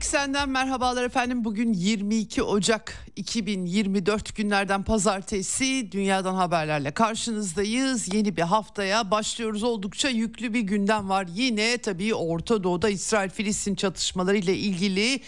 Eksenden merhabalar efendim. Bugün 22 Ocak 2024 günlerden pazartesi dünyadan haberlerle karşınızdayız. Yeni bir haftaya başlıyoruz. Oldukça yüklü bir gündem var. Yine tabii Orta Doğu'da İsrail-Filistin çatışmaları ile ilgili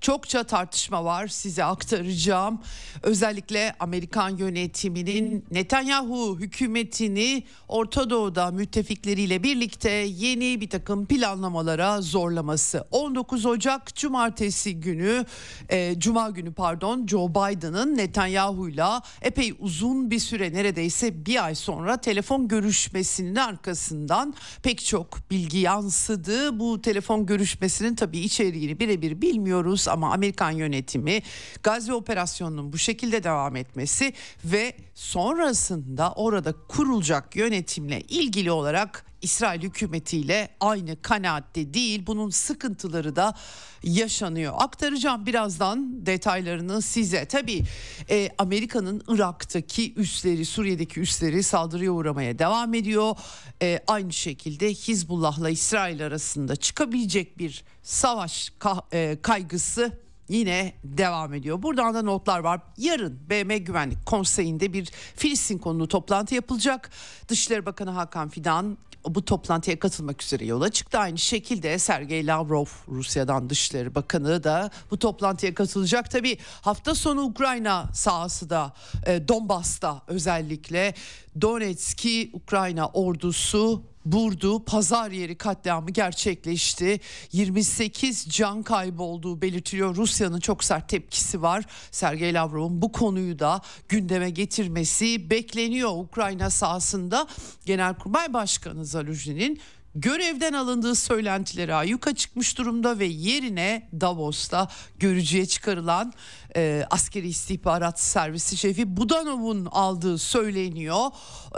çokça tartışma var size aktaracağım. Özellikle Amerikan yönetiminin Netanyahu hükümetini Orta Doğu'da müttefikleriyle birlikte yeni bir takım planlamalara zorlaması. 19 Ocak Cumartesi günü, e, Cuma günü pardon Joe Biden'ın Netanyahu'yla epey uzun bir süre neredeyse bir ay sonra telefon görüşmesinin arkasından pek çok bilgi yansıdı. Bu telefon görüşmesinin tabii içeriğini birebir bilmiyoruz ama Amerikan yönetimi Gazze operasyonunun bu şekilde devam etmesi ve sonrasında orada kurulacak yönetimle ilgili olarak İsrail hükümetiyle aynı kanaatte değil. Bunun sıkıntıları da yaşanıyor. Aktaracağım birazdan detaylarını size. Tabii e, Amerika'nın Irak'taki üsleri, Suriye'deki üsleri saldırıya uğramaya devam ediyor. E, aynı şekilde Hizbullah'la İsrail arasında çıkabilecek bir savaş e, kaygısı yine devam ediyor. Buradan da notlar var. Yarın BM Güvenlik Konseyi'nde bir Filistin konulu toplantı yapılacak. Dışişleri Bakanı Hakan Fidan bu toplantıya katılmak üzere yola çıktı. Aynı şekilde Sergey Lavrov Rusya'dan Dışişleri Bakanı da bu toplantıya katılacak. Tabi hafta sonu Ukrayna sahası da e, Donbas'ta özellikle Donetsk'i Ukrayna ordusu Burdu pazar yeri katliamı gerçekleşti. 28 can kaybı olduğu belirtiliyor. Rusya'nın çok sert tepkisi var. Sergey Lavrov'un bu konuyu da gündeme getirmesi bekleniyor. Ukrayna sahasında Genelkurmay Başkanı Zaluzhin'in görevden alındığı söylentileri ayyuka çıkmış durumda ve yerine Davos'ta görücüye çıkarılan e, askeri istihbarat servisi şefi Budanov'un aldığı söyleniyor.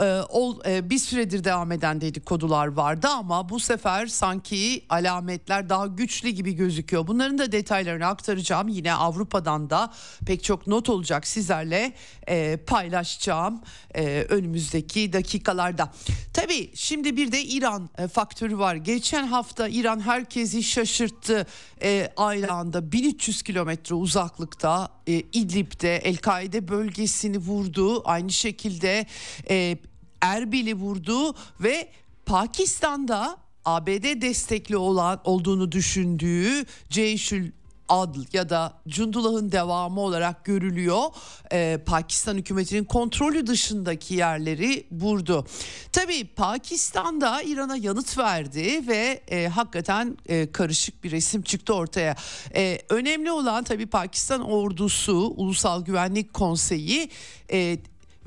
E, ol, e, bir süredir devam eden dedikodular vardı ama bu sefer sanki alametler daha güçlü gibi gözüküyor. Bunların da detaylarını aktaracağım. Yine Avrupa'dan da pek çok not olacak sizlerle e, paylaşacağım e, önümüzdeki dakikalarda. Tabii şimdi bir de İran e, faktörü var. Geçen hafta İran herkesi şaşırttı. E, aynı anda 1300 kilometre uzaklıkta e, İdlib'de El-Kaide bölgesini vurdu. Aynı şekilde e, Erbil'i vurdu ve Pakistan'da ABD destekli olan olduğunu düşündüğü Ceyşül Adl ya da Cundullah'ın devamı olarak görülüyor. Ee, Pakistan hükümetinin kontrolü dışındaki yerleri vurdu. Tabii Pakistan'da İran'a yanıt verdi ve e, hakikaten e, karışık bir resim çıktı ortaya. E, önemli olan tabii Pakistan ordusu Ulusal Güvenlik Konseyi e,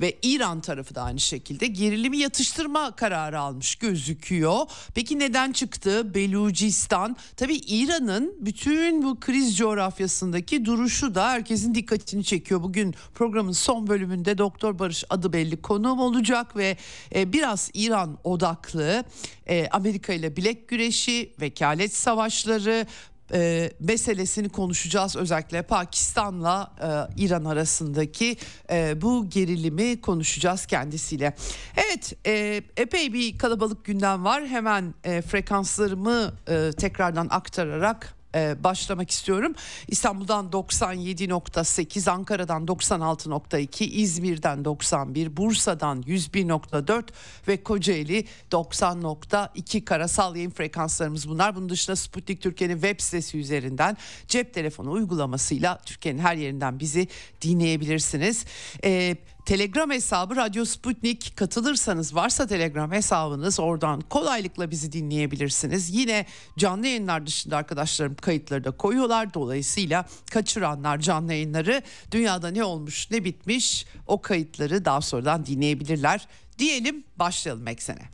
ve İran tarafı da aynı şekilde gerilimi yatıştırma kararı almış gözüküyor. Peki neden çıktı? Belucistan tabii İran'ın bütün bu kriz coğrafyasındaki duruşu da herkesin dikkatini çekiyor. Bugün programın son bölümünde Doktor Barış adı belli konuğum olacak ve e, biraz İran odaklı e, Amerika ile bilek güreşi, vekalet savaşları, e, meselesini konuşacağız. Özellikle Pakistan'la e, İran arasındaki e, bu gerilimi konuşacağız kendisiyle. Evet e, epey bir kalabalık gündem var. Hemen e, frekanslarımı e, tekrardan aktararak e, başlamak istiyorum. İstanbul'dan 97.8, Ankara'dan 96.2, İzmir'den 91, Bursa'dan 101.4 ve Kocaeli 90.2 karasal yayın frekanslarımız bunlar. Bunun dışında Sputnik Türkiye'nin web sitesi üzerinden cep telefonu uygulamasıyla Türkiye'nin her yerinden bizi dinleyebilirsiniz. Eee Telegram hesabı Radyo Sputnik katılırsanız varsa Telegram hesabınız oradan kolaylıkla bizi dinleyebilirsiniz. Yine canlı yayınlar dışında arkadaşlarım kayıtları da koyuyorlar. Dolayısıyla kaçıranlar canlı yayınları dünyada ne olmuş ne bitmiş o kayıtları daha sonradan dinleyebilirler Diyelim başlayalım eksene.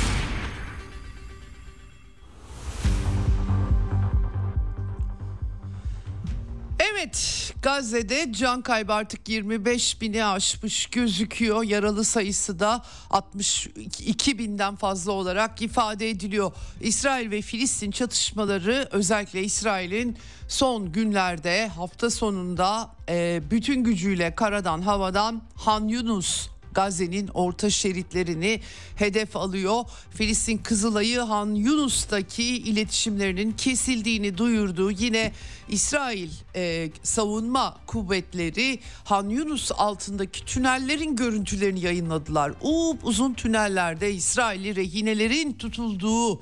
Gazze'de can kaybı artık 25 bini aşmış gözüküyor. Yaralı sayısı da 62 binden fazla olarak ifade ediliyor. İsrail ve Filistin çatışmaları özellikle İsrail'in son günlerde hafta sonunda e, bütün gücüyle karadan havadan Han Yunus Gazze'nin orta şeritlerini hedef alıyor. Filistin Kızılay'ı Han Yunus'taki iletişimlerinin kesildiğini duyurdu. Yine İsrail e, savunma kuvvetleri Han Yunus altındaki tünellerin görüntülerini yayınladılar. Up uzun tünellerde İsrailli rehinelerin tutulduğu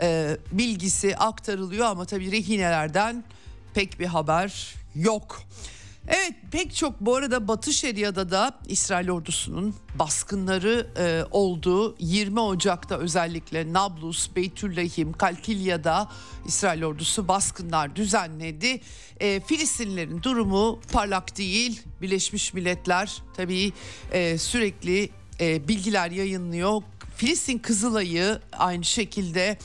e, bilgisi aktarılıyor ama tabii rehinelerden pek bir haber yok. Evet pek çok bu arada Batı Şeria'da da İsrail ordusunun baskınları e, olduğu 20 Ocak'ta özellikle Nablus, Beytüllahim, Kalkilya'da İsrail ordusu baskınlar düzenledi. E, Filistinlilerin durumu parlak değil. Birleşmiş Milletler tabii e, sürekli e, bilgiler yayınlıyor. Filistin Kızılay'ı aynı şekilde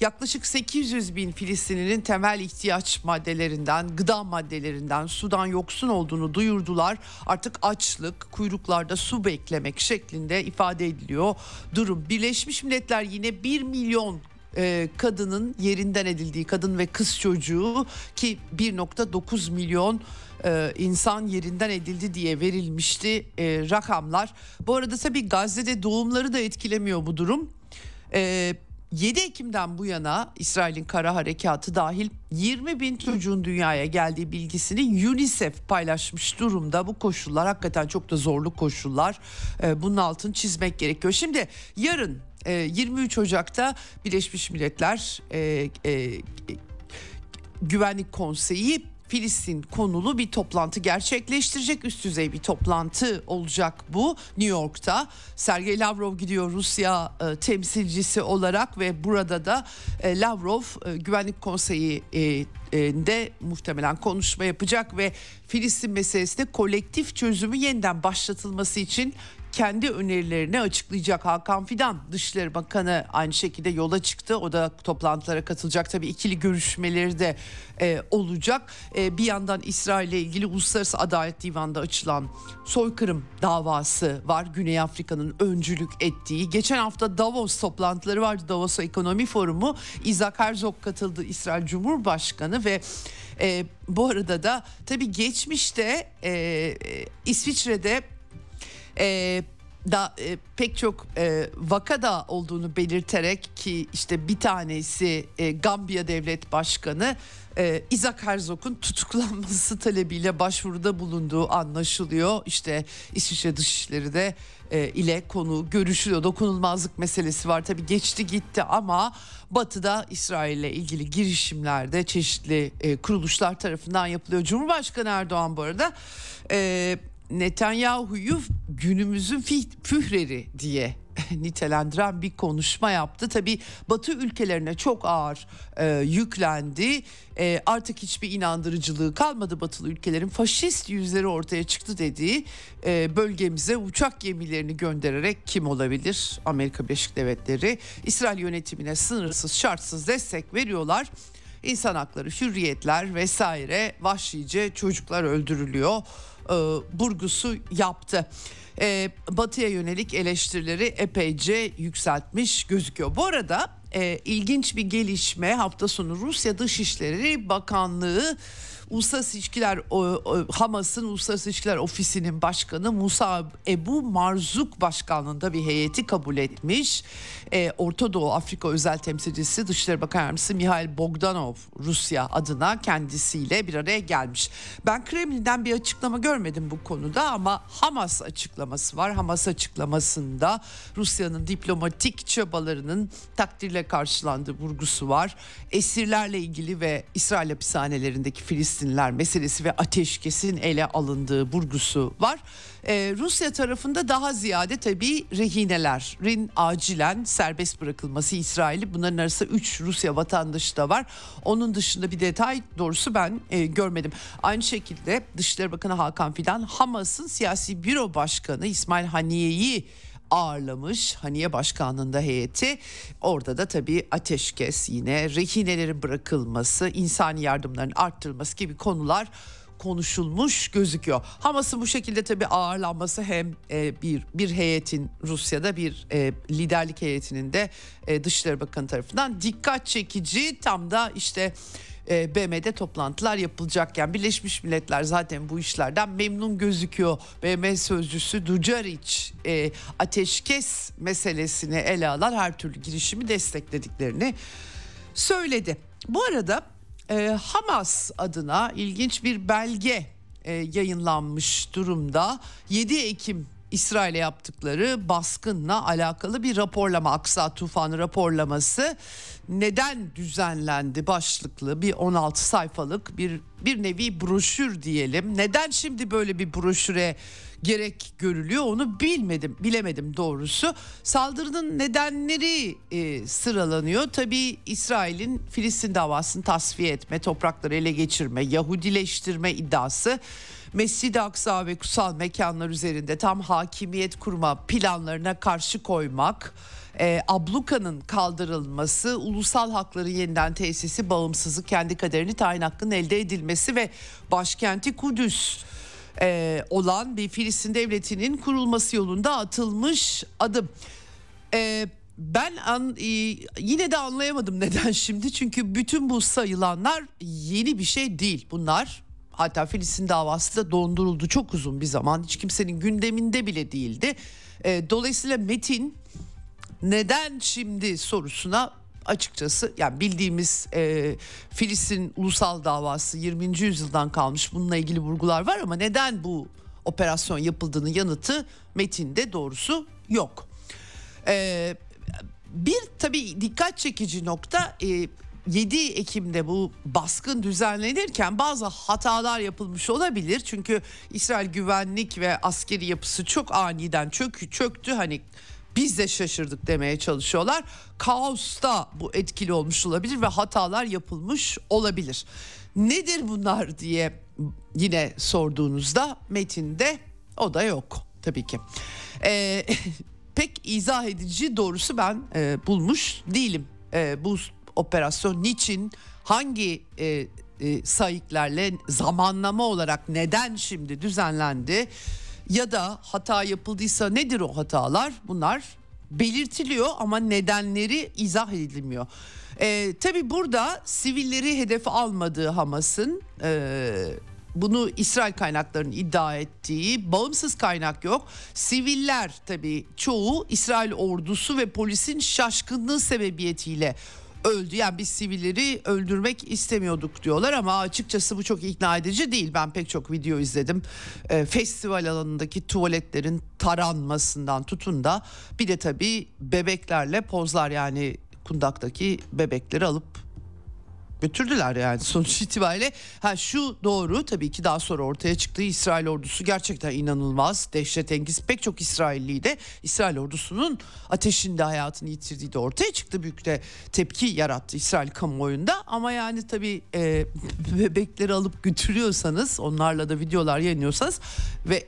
yaklaşık 800 bin Filistinlinin temel ihtiyaç maddelerinden, gıda maddelerinden sudan yoksun olduğunu duyurdular. Artık açlık, kuyruklarda su beklemek şeklinde ifade ediliyor. Durum Birleşmiş Milletler yine 1 milyon e, kadının yerinden edildiği kadın ve kız çocuğu ki 1.9 milyon e, insan yerinden edildi diye verilmişti e, rakamlar. Bu arada tabii Gazze'de doğumları da etkilemiyor bu durum. E, 7 Ekim'den bu yana İsrail'in kara harekatı dahil 20 bin çocuğun dünyaya geldiği bilgisini UNICEF paylaşmış durumda. Bu koşullar hakikaten çok da zorlu koşullar. Ee, bunun altını çizmek gerekiyor. Şimdi yarın 23 e, Ocak'ta Birleşmiş Milletler e, e, Güvenlik Konseyi Filistin konulu bir toplantı gerçekleştirecek. Üst düzey bir toplantı olacak bu New York'ta. Sergey Lavrov gidiyor Rusya e, temsilcisi olarak ve burada da e, Lavrov e, Güvenlik Konseyi e, de muhtemelen konuşma yapacak ve Filistin meselesinde kolektif çözümü yeniden başlatılması için kendi önerilerini açıklayacak Hakan Fidan Dışişleri Bakanı aynı şekilde yola çıktı. O da toplantılara katılacak. Tabii ikili görüşmeleri de e, olacak. E, bir yandan İsrail ile ilgili Uluslararası Adalet Divanı'nda açılan soykırım davası var. Güney Afrika'nın öncülük ettiği. Geçen hafta Davos toplantıları vardı. Davos Ekonomi Forumu. Isaac Herzog katıldı İsrail Cumhurbaşkanı ve e, bu arada da tabii geçmişte e, e İsviçre'de e, da e, pek çok e, vakada olduğunu belirterek ki işte bir tanesi e, Gambiya Devlet Başkanı e, Isaac Herzog'un tutuklanması talebiyle başvuruda bulunduğu anlaşılıyor. İşte İsviçre Dışişleri de e, ile konu görüşülüyor. Dokunulmazlık meselesi var tabii geçti gitti ama Batı'da İsrail ile ilgili girişimlerde çeşitli e, kuruluşlar tarafından yapılıyor. Cumhurbaşkanı Erdoğan bu arada e, Netanyahu'yu günümüzün führeri diye nitelendiren bir konuşma yaptı. Tabi Batı ülkelerine çok ağır e, yüklendi. E, artık hiçbir inandırıcılığı kalmadı Batılı ülkelerin faşist yüzleri ortaya çıktı dediği e, bölgemize uçak gemilerini göndererek kim olabilir? Amerika Birleşik Devletleri İsrail yönetimine sınırsız şartsız destek veriyorlar. İnsan hakları, hürriyetler vesaire vahşice çocuklar öldürülüyor e, burgusu yaptı. E, batı'ya yönelik eleştirileri epeyce yükseltmiş gözüküyor. Bu arada e, ilginç bir gelişme hafta sonu Rusya Dışişleri Bakanlığı Uluslararası İlişkiler Hamas'ın Uluslararası İlişkiler Ofisi'nin başkanı Musa Ebu Marzuk başkanlığında bir heyeti kabul etmiş. Ee, Orta Doğu Afrika özel temsilcisi Dışişleri Bakan Yardımcısı Mihail Bogdanov Rusya adına kendisiyle bir araya gelmiş. Ben Kremlin'den bir açıklama görmedim bu konuda ama Hamas açıklaması var. Hamas açıklamasında Rusya'nın diplomatik çabalarının takdirle karşılandığı vurgusu var. Esirlerle ilgili ve İsrail hapishanelerindeki Filistinliler meselesi ve ateşkesin ele alındığı vurgusu var. Ee, Rusya tarafında daha ziyade tabii rehinelerin acilen serbest bırakılması İsrail'i. Bunların arasında 3 Rusya vatandaşı da var. Onun dışında bir detay doğrusu ben e, görmedim. Aynı şekilde Dışişleri Bakanı Hakan Fidan Hamas'ın siyasi büro başkanı İsmail Haniye'yi ağırlamış Haniye Başkanlığında heyeti. Orada da tabii ateşkes yine rehinelerin bırakılması, insani yardımların arttırılması gibi konular konuşulmuş gözüküyor. Hamas'ın bu şekilde tabii ağırlanması hem e, bir bir heyetin Rusya'da bir e, liderlik heyetinin de e, Dışişleri Bakanı tarafından dikkat çekici tam da işte e, BM'de toplantılar yapılacakken Birleşmiş Milletler zaten bu işlerden memnun gözüküyor. BM sözcüsü Ducaric e, ateşkes meselesini ele alan her türlü girişimi desteklediklerini söyledi. Bu arada e, Hamas adına ilginç bir belge e, yayınlanmış durumda. 7 Ekim İsrail'e yaptıkları baskınla alakalı bir raporlama Aksa Tufanı raporlaması neden düzenlendi başlıklı bir 16 sayfalık bir bir nevi broşür diyelim. Neden şimdi böyle bir broşüre gerek görülüyor onu bilmedim bilemedim doğrusu. Saldırının nedenleri e, sıralanıyor. Tabii İsrail'in Filistin davasını tasfiye etme, toprakları ele geçirme, Yahudileştirme iddiası. Mescid-i Aksa ve kutsal mekanlar üzerinde tam hakimiyet kurma planlarına karşı koymak, e, ablukanın kaldırılması, ulusal hakları yeniden tesisi, bağımsızlık, kendi kaderini tayin hakkının elde edilmesi ve başkenti Kudüs e, olan bir Filistin devletinin kurulması yolunda atılmış adım. E, ben an, e, yine de anlayamadım neden şimdi çünkü bütün bu sayılanlar yeni bir şey değil bunlar hatta Filistin davası da donduruldu çok uzun bir zaman hiç kimsenin gündeminde bile değildi. E, dolayısıyla Metin neden şimdi sorusuna açıkçası yani bildiğimiz e, Filistin ulusal davası 20. yüzyıldan kalmış bununla ilgili vurgular var ama neden bu operasyon yapıldığının yanıtı metinde doğrusu yok. E, bir tabii dikkat çekici nokta e, 7 Ekim'de bu baskın düzenlenirken bazı hatalar yapılmış olabilir. Çünkü İsrail güvenlik ve askeri yapısı çok aniden çök, çöktü. Hani biz de şaşırdık demeye çalışıyorlar. Kaosta bu etkili olmuş olabilir ve hatalar yapılmış olabilir. Nedir bunlar diye yine sorduğunuzda metinde o da yok tabii ki. Ee, pek izah edici doğrusu ben e, bulmuş değilim. E, bu operasyon niçin hangi e, e, sayıklarla zamanlama olarak neden şimdi düzenlendi? ya da hata yapıldıysa nedir o hatalar? Bunlar belirtiliyor ama nedenleri izah edilmiyor. Ee, tabii burada sivilleri hedef almadığı Hamas'ın e, bunu İsrail kaynaklarının iddia ettiği bağımsız kaynak yok. Siviller tabii çoğu İsrail ordusu ve polisin şaşkınlığı sebebiyetiyle öldü. Yani biz sivilleri öldürmek istemiyorduk diyorlar ama açıkçası bu çok ikna edici değil. Ben pek çok video izledim. E, festival alanındaki tuvaletlerin taranmasından tutun da bir de tabii bebeklerle pozlar yani kundaktaki bebekleri alıp götürdüler yani sonuç itibariyle. Ha şu doğru tabii ki daha sonra ortaya çıktığı İsrail ordusu gerçekten inanılmaz. Dehşetengiz pek çok İsrailli de İsrail ordusunun ateşinde hayatını yitirdiği de ortaya çıktı. Büyük de tepki yarattı İsrail kamuoyunda. Ama yani tabii e, bebekleri alıp götürüyorsanız onlarla da videolar yayınlıyorsanız ve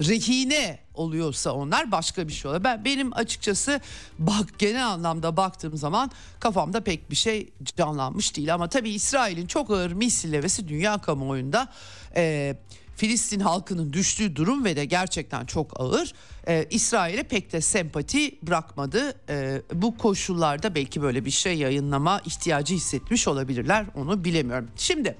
rehine oluyorsa onlar başka bir şey oluyor. Ben benim açıkçası bak genel anlamda baktığım zaman kafamda pek bir şey canlanmış değil ama tabii İsrail'in çok ağır misillevesi dünya kamuoyunda e, Filistin halkının düştüğü durum ve de gerçekten çok ağır. E, İsrail'e pek de sempati bırakmadı. E, bu koşullarda belki böyle bir şey yayınlama ihtiyacı hissetmiş olabilirler. Onu bilemiyorum. Şimdi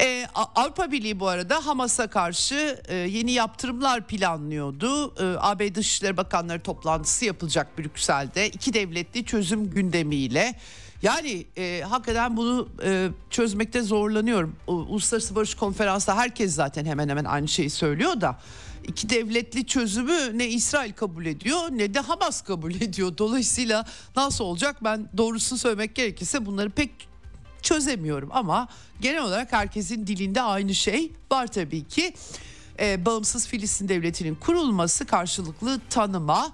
ee, Avrupa Birliği bu arada Hamas'a karşı e, yeni yaptırımlar planlıyordu. E, AB Dışişleri Bakanları toplantısı yapılacak Brüksel'de. İki devletli çözüm gündemiyle. Yani e, hakikaten bunu e, çözmekte zorlanıyorum. Uluslararası Barış Konferansı'nda herkes zaten hemen hemen aynı şeyi söylüyor da iki devletli çözümü ne İsrail kabul ediyor ne de Hamas kabul ediyor. Dolayısıyla nasıl olacak ben doğrusunu söylemek gerekirse bunları pek çözemiyorum ama genel olarak herkesin dilinde aynı şey var tabii ki. Ee, bağımsız Filistin devletinin kurulması karşılıklı tanıma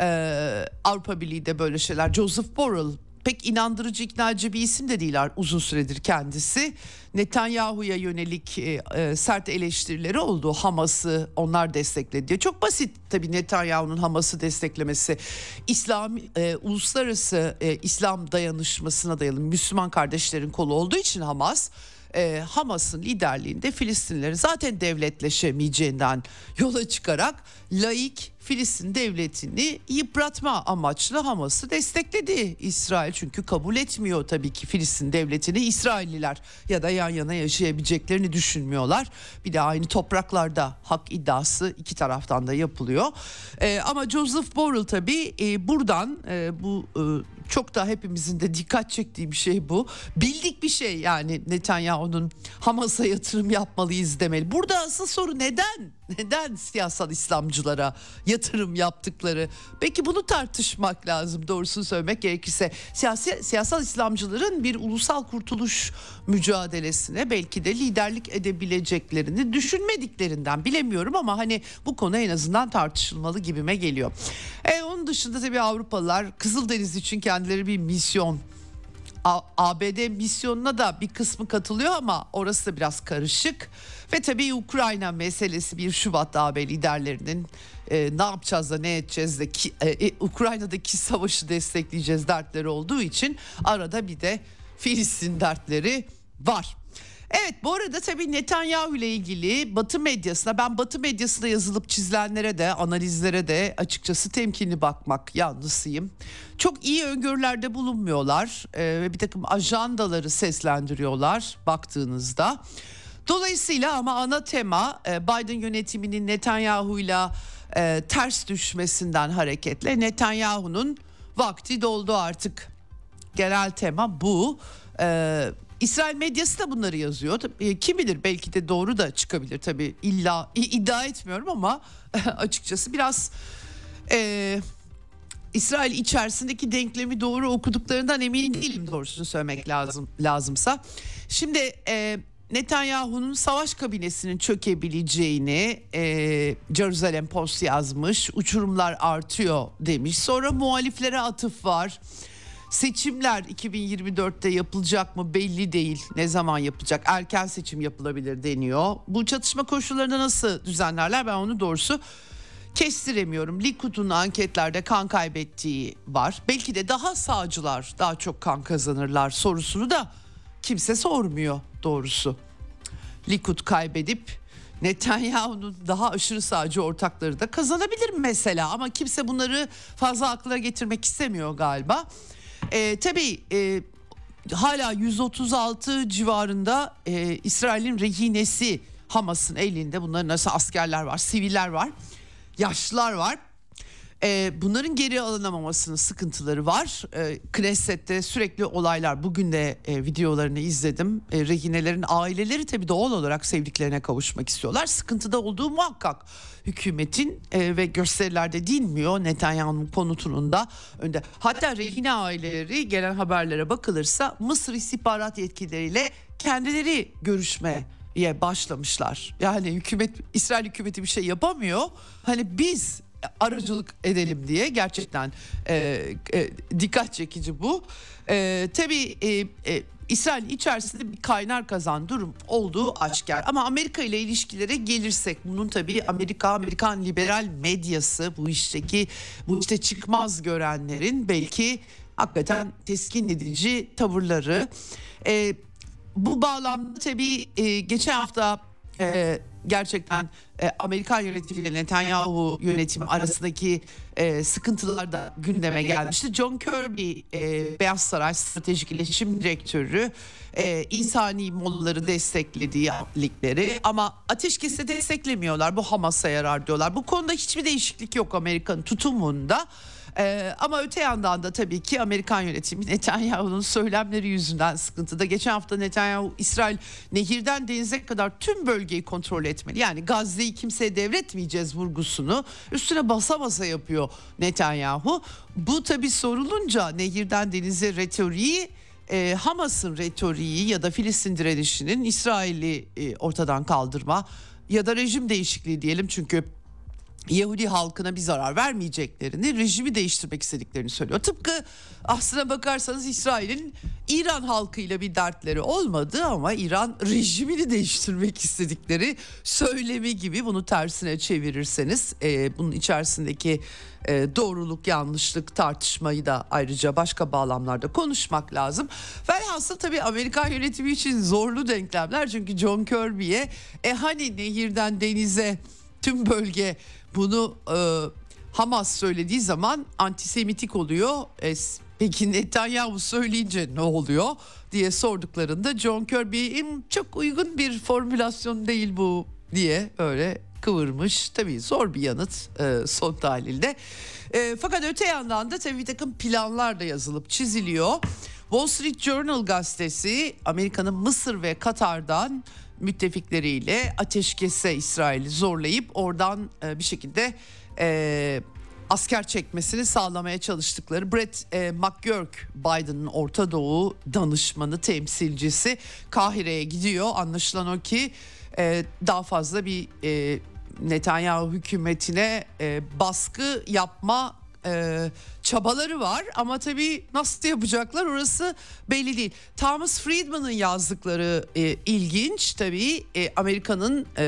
e, Avrupa Birliği de böyle şeyler Joseph Borrell pek inandırıcı iknacı bir isim de değil uzun süredir kendisi. Netanyahu'ya yönelik e, e, sert eleştirileri oldu. Hamas'ı onlar destekledi diye. Çok basit tabii Netanyahu'nun Hamas'ı desteklemesi. İslam e, uluslararası e, İslam dayanışmasına dayalı Müslüman kardeşlerin kolu olduğu için Hamas e, Hamas'ın liderliğinde Filistinleri zaten devletleşemeyeceğinden yola çıkarak laik Filistin devletini yıpratma amaçlı Hamas'ı destekledi İsrail çünkü kabul etmiyor tabii ki Filistin devletini İsrailliler ya da yan yana yaşayabileceklerini düşünmüyorlar. Bir de aynı topraklarda hak iddiası iki taraftan da yapılıyor. Ee, ama Joseph Borrell tabii e, buradan e, bu e, çok da hepimizin de dikkat çektiği bir şey bu. Bildik bir şey yani Netanyahu'nun Hamas'a yatırım yapmalıyız demeli. Burada asıl soru neden? Neden siyasal İslamcılara yatırım yaptıkları? Peki bunu tartışmak lazım doğrusunu söylemek gerekirse. Siyasi, siyasal İslamcıların bir ulusal kurtuluş mücadelesine belki de liderlik edebileceklerini düşünmediklerinden bilemiyorum ama hani bu konu en azından tartışılmalı gibime geliyor. E, onun dışında tabii Avrupalılar Kızıldeniz için kendileri bir misyon ABD misyonuna da bir kısmı katılıyor ama orası da biraz karışık. Ve tabii Ukrayna meselesi 1 Şubat'ta AB liderlerinin e, ne yapacağız da ne edeceğiz de ki, e, e, Ukrayna'daki savaşı destekleyeceğiz dertleri olduğu için arada bir de Filistin dertleri var. Evet bu arada tabii Netanyahu ile ilgili Batı medyasına ben Batı medyasında yazılıp çizilenlere de analizlere de açıkçası temkinli bakmak yanlısıyım. Çok iyi öngörülerde bulunmuyorlar ee, ve bir takım ajandaları seslendiriyorlar baktığınızda. Dolayısıyla ama ana tema e, Biden yönetiminin Netanyahu ile e, ters düşmesinden hareketle Netanyahu'nun vakti doldu artık. Genel tema bu. Ee, İsrail medyası da bunları yazıyor. E, kim bilir belki de doğru da çıkabilir tabii. İlla iddia etmiyorum ama açıkçası biraz e, İsrail içerisindeki denklemi doğru okuduklarından emin değilim doğrusunu söylemek lazım lazımsa. Şimdi e, Netanyahu'nun savaş kabinesinin çökebileceğini e, Jerusalem Post yazmış. Uçurumlar artıyor demiş. Sonra muhaliflere atıf var. Seçimler 2024'te yapılacak mı belli değil. Ne zaman yapılacak? Erken seçim yapılabilir deniyor. Bu çatışma koşullarında nasıl düzenlerler ben onu doğrusu kestiremiyorum. Likud'un anketlerde kan kaybettiği var. Belki de daha sağcılar daha çok kan kazanırlar sorusunu da kimse sormuyor doğrusu. Likud kaybedip Netanyahu'nun daha aşırı sağcı ortakları da kazanabilir mesela ama kimse bunları fazla akla getirmek istemiyor galiba. E, tabii e, hala 136 civarında e, İsrail'in rehinesi Hamas'ın elinde bunların nasıl askerler var, siviller var, yaşlılar var. E, bunların geri alınamamasının sıkıntıları var. E, Knesset'te sürekli olaylar. Bugün de e, videolarını izledim. E, rehinelerin aileleri tabii doğal olarak sevdiklerine kavuşmak istiyorlar. Sıkıntıda olduğu muhakkak hükümetin e, ve gösterilerde dinmiyor Netanyahu'nun konutunun da önde. Hatta rehine aileleri gelen haberlere bakılırsa Mısır istihbarat yetkilileriyle kendileri görüşme başlamışlar. Yani hükümet İsrail hükümeti bir şey yapamıyor. Hani biz aracılık edelim diye gerçekten e, e, dikkat çekici bu. E, tabii e, e, İsrail içerisinde bir kaynar kazan durum olduğu aşikar. Ama Amerika ile ilişkilere gelirsek bunun tabii Amerika, Amerikan liberal medyası bu işteki bu işte çıkmaz görenlerin belki hakikaten teskin edici tavırları. E, bu bağlamda tabii e, geçen hafta e, gerçekten e, Amerikan yönetimiyle Netanyahu yönetimi arasındaki e, sıkıntılar da gündeme gelmişti. John Kirby e, Beyaz Saray Stratejik İletişim Direktörü e, insani molları desteklediği ligleri ama ateşkesi desteklemiyorlar. Bu Hamas'a yarar diyorlar. Bu konuda hiçbir değişiklik yok Amerika'nın tutumunda. Ee, ama öte yandan da tabii ki Amerikan yönetimi Netanyahu'nun söylemleri yüzünden sıkıntıda. Geçen hafta Netanyahu İsrail nehirden denize kadar tüm bölgeyi kontrol etmeli. Yani Gazze'yi kimseye devretmeyeceğiz vurgusunu üstüne basa basa yapıyor Netanyahu. Bu tabii sorulunca nehirden denize retoriği e, Hamas'ın retoriği ya da Filistin direnişinin İsrail'i e, ortadan kaldırma ya da rejim değişikliği diyelim çünkü Yahudi halkına bir zarar vermeyeceklerini, rejimi değiştirmek istediklerini söylüyor. Tıpkı aslına bakarsanız İsrail'in İran halkıyla bir dertleri olmadı ama İran rejimini değiştirmek istedikleri söylemi gibi bunu tersine çevirirseniz e, bunun içerisindeki e, doğruluk yanlışlık tartışmayı da ayrıca başka bağlamlarda konuşmak lazım. Velhasıl tabii Amerikan yönetimi için zorlu denklemler çünkü John Kirby'ye e hani nehirden denize tüm bölge bunu e, Hamas söylediği zaman antisemitik oluyor. E, peki Netanyahu söyleyince ne oluyor diye sorduklarında John Kirby'in çok uygun bir formülasyon değil bu diye öyle kıvırmış. Tabii zor bir yanıt e, son tahlilde. E, fakat öte yandan da tabii bir takım planlar da yazılıp çiziliyor. Wall Street Journal gazetesi Amerika'nın Mısır ve Katar'dan müttefikleriyle ateşkese İsrail'i zorlayıp oradan e, bir şekilde e, asker çekmesini sağlamaya çalıştıkları Brett e, McGurk Biden'ın Orta Doğu danışmanı temsilcisi Kahire'ye gidiyor. Anlaşılan o ki e, daha fazla bir e, Netanyahu hükümetine e, baskı yapma e, çabaları var ama tabii nasıl yapacaklar orası belli değil. Thomas Friedman'ın yazdıkları e, ilginç tabii e, Amerika'nın e,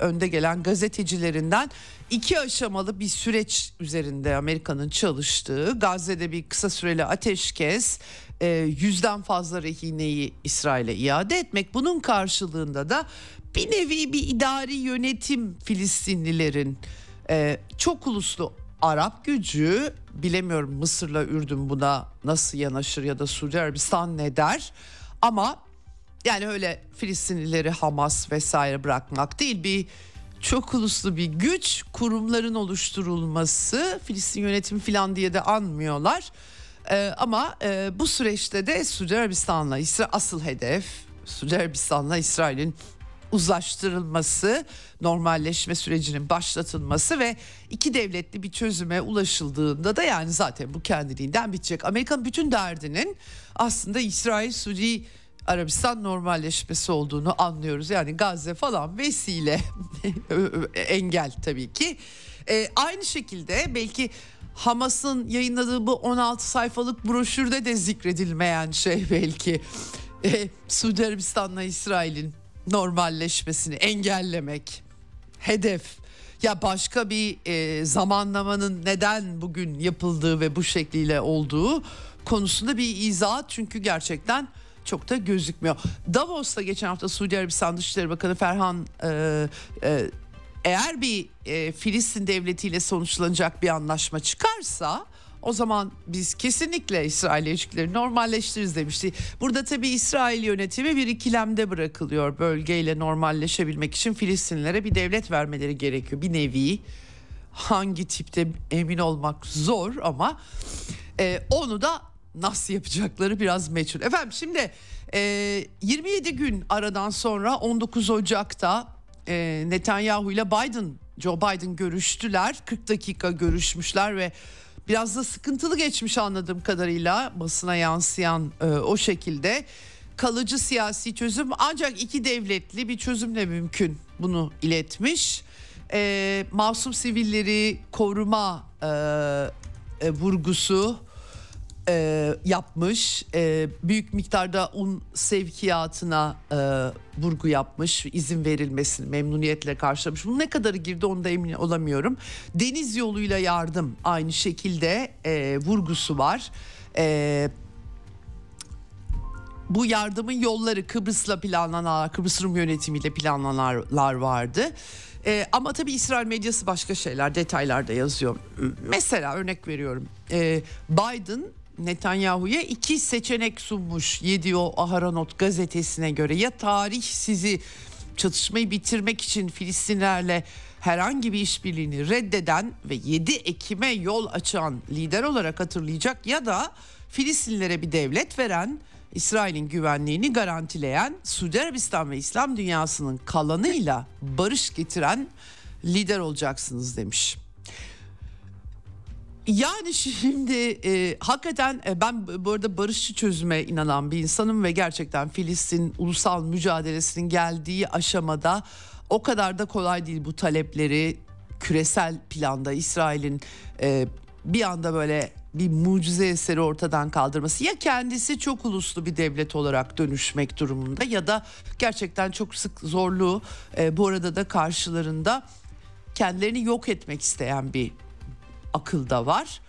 önde gelen gazetecilerinden iki aşamalı bir süreç üzerinde Amerika'nın çalıştığı Gazze'de bir kısa süreli ateşkes e, yüzden fazla rehineyi İsrail'e iade etmek bunun karşılığında da bir nevi bir idari yönetim Filistinlilerin e, çok uluslu Arap gücü bilemiyorum Mısır'la Ürdün buna nasıl yanaşır ya da Suudi Arabistan ne der ama yani öyle Filistinlileri Hamas vesaire bırakmak değil bir çok uluslu bir güç kurumların oluşturulması Filistin yönetimi falan diye de anmıyorlar. Ee, ama e, bu süreçte de Suudi Arabistan'la İsrail asıl hedef Suudi Arabistan'la İsrail'in uzlaştırılması, normalleşme sürecinin başlatılması ve iki devletli bir çözüme ulaşıldığında da yani zaten bu kendiliğinden bitecek. Amerika'nın bütün derdinin aslında İsrail, Suudi Arabistan normalleşmesi olduğunu anlıyoruz. Yani Gazze falan vesile engel tabii ki. Ee, aynı şekilde belki Hamas'ın yayınladığı bu 16 sayfalık broşürde de zikredilmeyen şey belki e, Suudi Arabistan'la İsrail'in normalleşmesini engellemek hedef ya başka bir e, zamanlamanın neden bugün yapıldığı ve bu şekliyle olduğu konusunda bir izahat çünkü gerçekten çok da gözükmüyor. Davos'ta geçen hafta Suudi Arabistan Dışişleri Bakanı Ferhan e, e, eğer bir e, Filistin devletiyle sonuçlanacak bir anlaşma çıkarsa o zaman biz kesinlikle İsrail ilişkileri normalleştiririz demişti. Burada tabii İsrail yönetimi bir ikilemde bırakılıyor. Bölgeyle normalleşebilmek için Filistinlilere bir devlet vermeleri gerekiyor. Bir nevi hangi tipte emin olmak zor ama e, onu da nasıl yapacakları biraz meçhul. Efendim şimdi e, 27 gün aradan sonra 19 Ocak'ta e, Netanyahu ile Biden, Joe Biden görüştüler. 40 dakika görüşmüşler ve biraz da sıkıntılı geçmiş anladığım kadarıyla basına yansıyan e, o şekilde kalıcı siyasi çözüm ancak iki devletli bir çözümle mümkün bunu iletmiş. E, masum sivilleri koruma e, e, vurgusu e, yapmış. E, büyük miktarda un sevkiyatına e, vurgu yapmış. izin verilmesini memnuniyetle karşılamış. Bu ne kadarı girdi onu da emin olamıyorum. Deniz yoluyla yardım aynı şekilde e, vurgusu var. E, bu yardımın yolları Kıbrıs'la planlanan, Kıbrıs Rum yönetimiyle planlananlar vardı. Ee, ama tabii İsrail medyası başka şeyler, detaylarda yazıyor. Mesela örnek veriyorum. Ee, Biden Netanyahu'ya iki seçenek sunmuş Yedio Aharonot gazetesine göre ya tarih sizi çatışmayı bitirmek için Filistinlerle herhangi bir işbirliğini reddeden ve 7 Ekim'e yol açan lider olarak hatırlayacak ya da Filistinlilere bir devlet veren, İsrail'in güvenliğini garantileyen, Suudi Arabistan ve İslam dünyasının kalanıyla barış getiren lider olacaksınız demiş. Yani şimdi e, hakikaten e, ben bu arada barışçı çözüme inanan bir insanım ve gerçekten Filistin ulusal mücadelesinin geldiği aşamada o kadar da kolay değil bu talepleri küresel planda İsrail'in e, bir anda böyle bir mucize eseri ortadan kaldırması ya kendisi çok uluslu bir devlet olarak dönüşmek durumunda ya da gerçekten çok sık zorlu e, bu arada da karşılarında kendilerini yok etmek isteyen bir akılda var.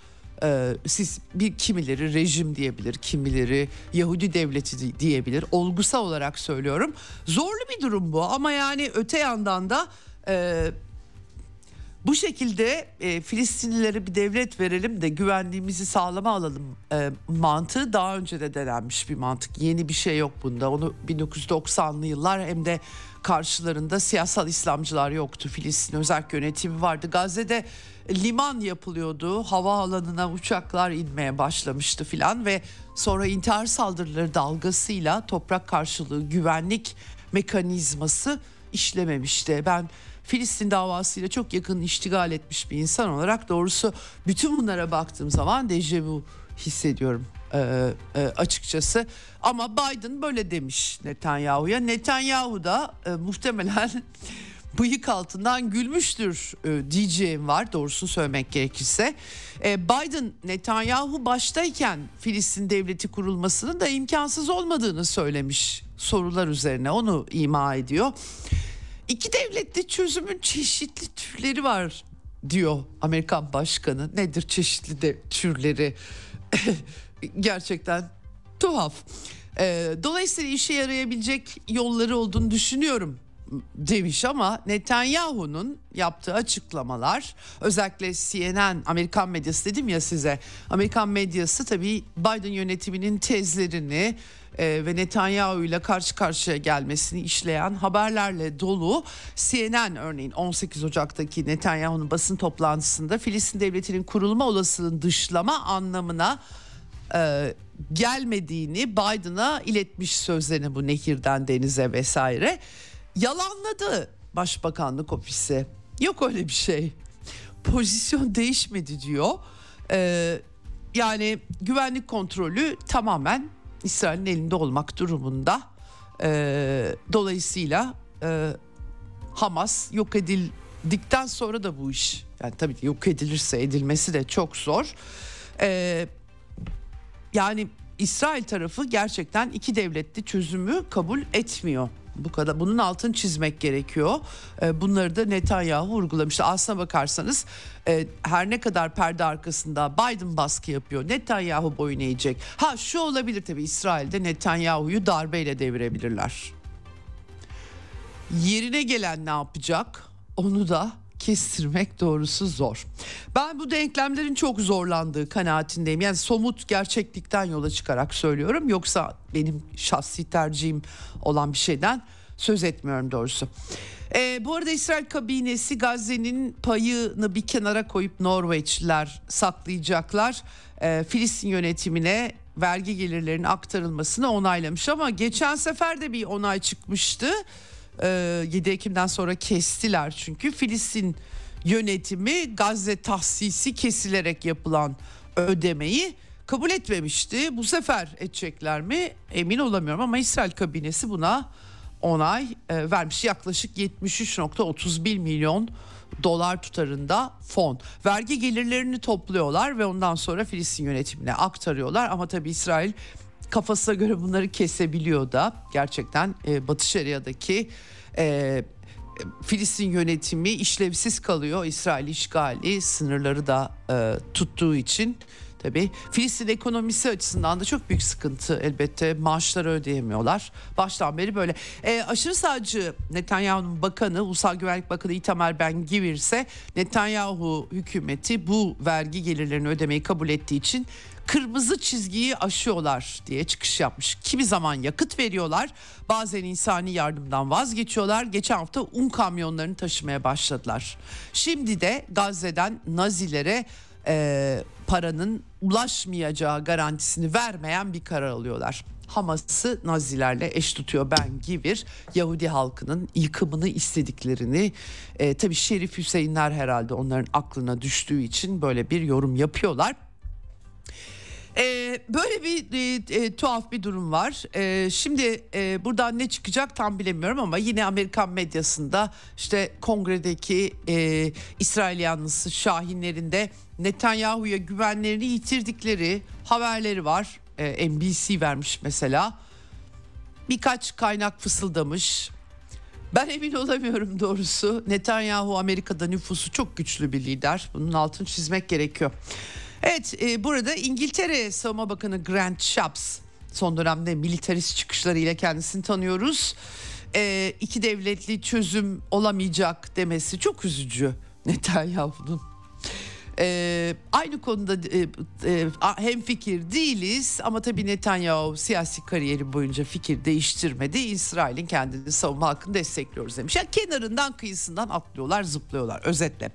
Ee, siz bir kimileri rejim diyebilir, kimileri Yahudi devleti diyebilir. Olgusal olarak söylüyorum. Zorlu bir durum bu ama yani öte yandan da e, bu şekilde e, Filistinlilere bir devlet verelim de güvenliğimizi sağlama alalım e, mantığı daha önce de denenmiş bir mantık. Yeni bir şey yok bunda. Onu 1990'lı yıllar hem de karşılarında siyasal İslamcılar yoktu. Filistin özel yönetimi vardı. Gazze'de liman yapılıyordu. Havaalanına uçaklar inmeye başlamıştı filan ve sonra intihar saldırıları dalgasıyla toprak karşılığı güvenlik mekanizması işlememişti. Ben Filistin davasıyla çok yakın iştigal etmiş bir insan olarak doğrusu bütün bunlara baktığım zaman dejavu hissediyorum e, e, açıkçası. Ama Biden böyle demiş Netanyahu'ya. Netanyahu da e, muhtemelen bıyık altından gülmüştür e, diyeceğim var doğrusunu söylemek gerekirse. E, Biden Netanyahu baştayken Filistin devleti kurulmasının da imkansız olmadığını söylemiş sorular üzerine onu ima ediyor. İki devletli çözümün çeşitli türleri var diyor Amerikan başkanı. Nedir çeşitli de türleri? Gerçekten tuhaf. E, dolayısıyla işe yarayabilecek yolları olduğunu düşünüyorum demiş ama Netanyahu'nun yaptığı açıklamalar özellikle CNN Amerikan medyası dedim ya size Amerikan medyası tabii Biden yönetiminin tezlerini e, ve Netanyahu ile karşı karşıya gelmesini işleyen haberlerle dolu. CNN örneğin 18 Ocak'taki Netanyahu'nun basın toplantısında Filistin devletinin kurulma olasılığını dışlama anlamına e, gelmediğini Biden'a iletmiş sözlerini bu nehirden denize vesaire. Yalanladı Başbakanlık ofisi. Yok öyle bir şey. Pozisyon değişmedi diyor. Ee, yani güvenlik kontrolü tamamen İsrail'in elinde olmak durumunda. Ee, dolayısıyla e, Hamas yok edildikten sonra da bu iş yani tabii yok edilirse edilmesi de çok zor. Ee, yani İsrail tarafı gerçekten iki devletli çözümü kabul etmiyor. Bu kadar bunun altını çizmek gerekiyor. Ee, bunları da Netanyahu vurgulamıştı. Aslına bakarsanız e, her ne kadar perde arkasında Biden baskı yapıyor. Netanyahu boyun eğecek. Ha şu olabilir tabii İsrail'de Netanyahu'yu darbeyle devirebilirler. Yerine gelen ne yapacak? Onu da kestirmek doğrusu zor. Ben bu denklemlerin çok zorlandığı kanaatindeyim. Yani somut gerçeklikten yola çıkarak söylüyorum. Yoksa benim şahsi tercihim olan bir şeyden söz etmiyorum doğrusu. Ee, bu arada İsrail kabinesi Gazze'nin payını bir kenara koyup Norveçliler saklayacaklar. Ee, Filistin yönetimine vergi gelirlerinin aktarılmasını onaylamış ama geçen sefer de bir onay çıkmıştı. 7 ee, Ekim'den sonra kestiler çünkü Filistin yönetimi Gazze tahsisi kesilerek yapılan ödemeyi kabul etmemişti. Bu sefer edecekler mi emin olamıyorum ama İsrail kabinesi buna onay e, vermiş. Yaklaşık 73.31 milyon dolar tutarında fon. Vergi gelirlerini topluyorlar ve ondan sonra Filistin yönetimine aktarıyorlar ama tabii İsrail kafasına göre bunları kesebiliyor da gerçekten e, Batı Şeria'daki e, Filistin yönetimi işlevsiz kalıyor. İsrail işgali sınırları da e, tuttuğu için tabii. Filistin ekonomisi açısından da çok büyük sıkıntı elbette. Maaşları ödeyemiyorlar. Baştan beri böyle. E, aşırı sağcı Netanyahu'nun bakanı, Ulusal Güvenlik Bakanı Itamar Ben Gvir ise Netanyahu hükümeti bu vergi gelirlerini ödemeyi kabul ettiği için kırmızı çizgiyi aşıyorlar diye çıkış yapmış. Kimi zaman yakıt veriyorlar bazen insani yardımdan vazgeçiyorlar. Geçen hafta un kamyonlarını taşımaya başladılar. Şimdi de Gazze'den Nazilere e, paranın ulaşmayacağı garantisini vermeyen bir karar alıyorlar. Hamas'ı Nazilerle eş tutuyor Ben Givir. Yahudi halkının yıkımını istediklerini e, tabii Şerif Hüseyinler herhalde onların aklına düştüğü için böyle bir yorum yapıyorlar. Ee, böyle bir e, e, tuhaf bir durum var. E, şimdi e, buradan ne çıkacak tam bilemiyorum ama yine Amerikan medyasında işte kongredeki e, İsrail yanlısı Şahinlerinde Netanyahu'ya güvenlerini yitirdikleri haberleri var. E, NBC vermiş mesela. Birkaç kaynak fısıldamış. Ben emin olamıyorum doğrusu. Netanyahu Amerika'da nüfusu çok güçlü bir lider. Bunun altını çizmek gerekiyor. Evet e, burada İngiltere Savunma Bakanı Grant Shapps son dönemde militarist çıkışlarıyla kendisini tanıyoruz. E, iki devletli çözüm olamayacak demesi çok üzücü Netanyahu'nun. Ee, aynı konuda e, e, hem fikir değiliz ama tabii Netanyahu siyasi kariyeri boyunca fikir değiştirmedi. İsrail'in kendini savunma hakkını destekliyoruz demiş. Yani kenarından kıyısından atlıyorlar zıplıyorlar özetle.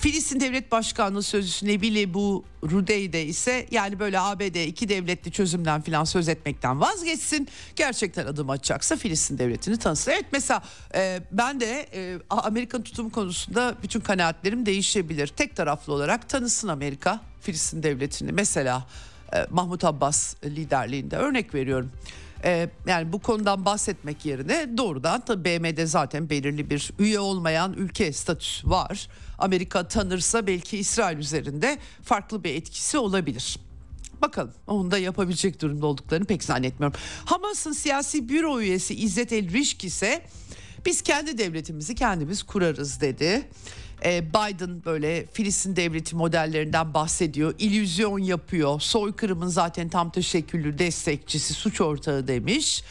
Filistin Devlet Başkanlığı Sözcüsü Nebile bu Rudey'de ise yani böyle ABD iki devletli çözümden filan söz etmekten vazgeçsin. Gerçekten adım atacaksa Filistin Devleti'ni tanısın. Evet mesela e, ben de e, Amerika'nın tutumu konusunda bütün kanaatlerim değişebilir. Tek taraflı olarak tanısın Amerika Filistin Devleti'ni. Mesela e, Mahmut Abbas liderliğinde örnek veriyorum. Ee, yani bu konudan bahsetmek yerine doğrudan tabii BM'de zaten belirli bir üye olmayan ülke statüsü var. Amerika tanırsa belki İsrail üzerinde farklı bir etkisi olabilir. Bakalım onu da yapabilecek durumda olduklarını pek zannetmiyorum. Hamas'ın siyasi büro üyesi İzzet El Rişk ise biz kendi devletimizi kendimiz kurarız dedi. Ee, Biden böyle Filistin devleti modellerinden bahsediyor. İllüzyon yapıyor. Soykırımın zaten tam teşekküllü destekçisi, suç ortağı demiş.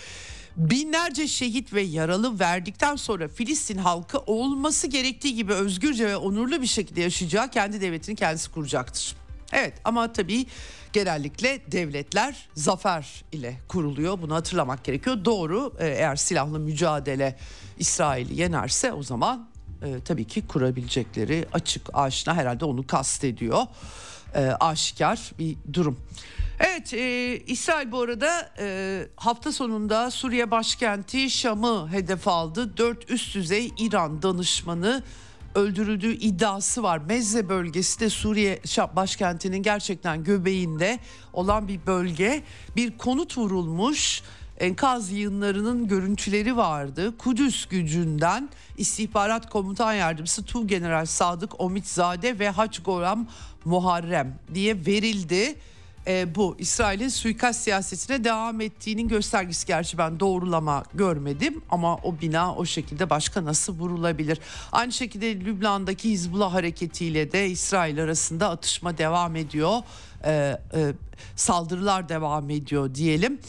Binlerce şehit ve yaralı verdikten sonra Filistin halkı olması gerektiği gibi özgürce ve onurlu bir şekilde yaşayacağı kendi devletini kendisi kuracaktır. Evet ama tabii genellikle devletler zafer ile kuruluyor. Bunu hatırlamak gerekiyor. Doğru e, eğer silahlı mücadele İsrail'i yenerse o zaman e, tabii ki kurabilecekleri açık aşina herhalde onu kastediyor. E, aşikar bir durum. Evet e, İsrail bu arada e, hafta sonunda Suriye başkenti Şam'ı hedef aldı. Dört üst düzey İran danışmanı öldürüldüğü iddiası var. Mezze bölgesi de Suriye başkentinin gerçekten göbeğinde olan bir bölge. Bir konut vurulmuş enkaz yığınlarının görüntüleri vardı. Kudüs gücünden istihbarat komutan yardımcısı Tu General Sadık Omitzade ve Haç Goram Muharrem diye verildi. E, bu İsrail'in suikast siyasetine devam ettiğinin göstergesi gerçi ben doğrulama görmedim ama o bina o şekilde başka nasıl vurulabilir? Aynı şekilde Lübnan'daki Hizbullah hareketiyle de İsrail arasında atışma devam ediyor. E, e, saldırılar devam ediyor diyelim.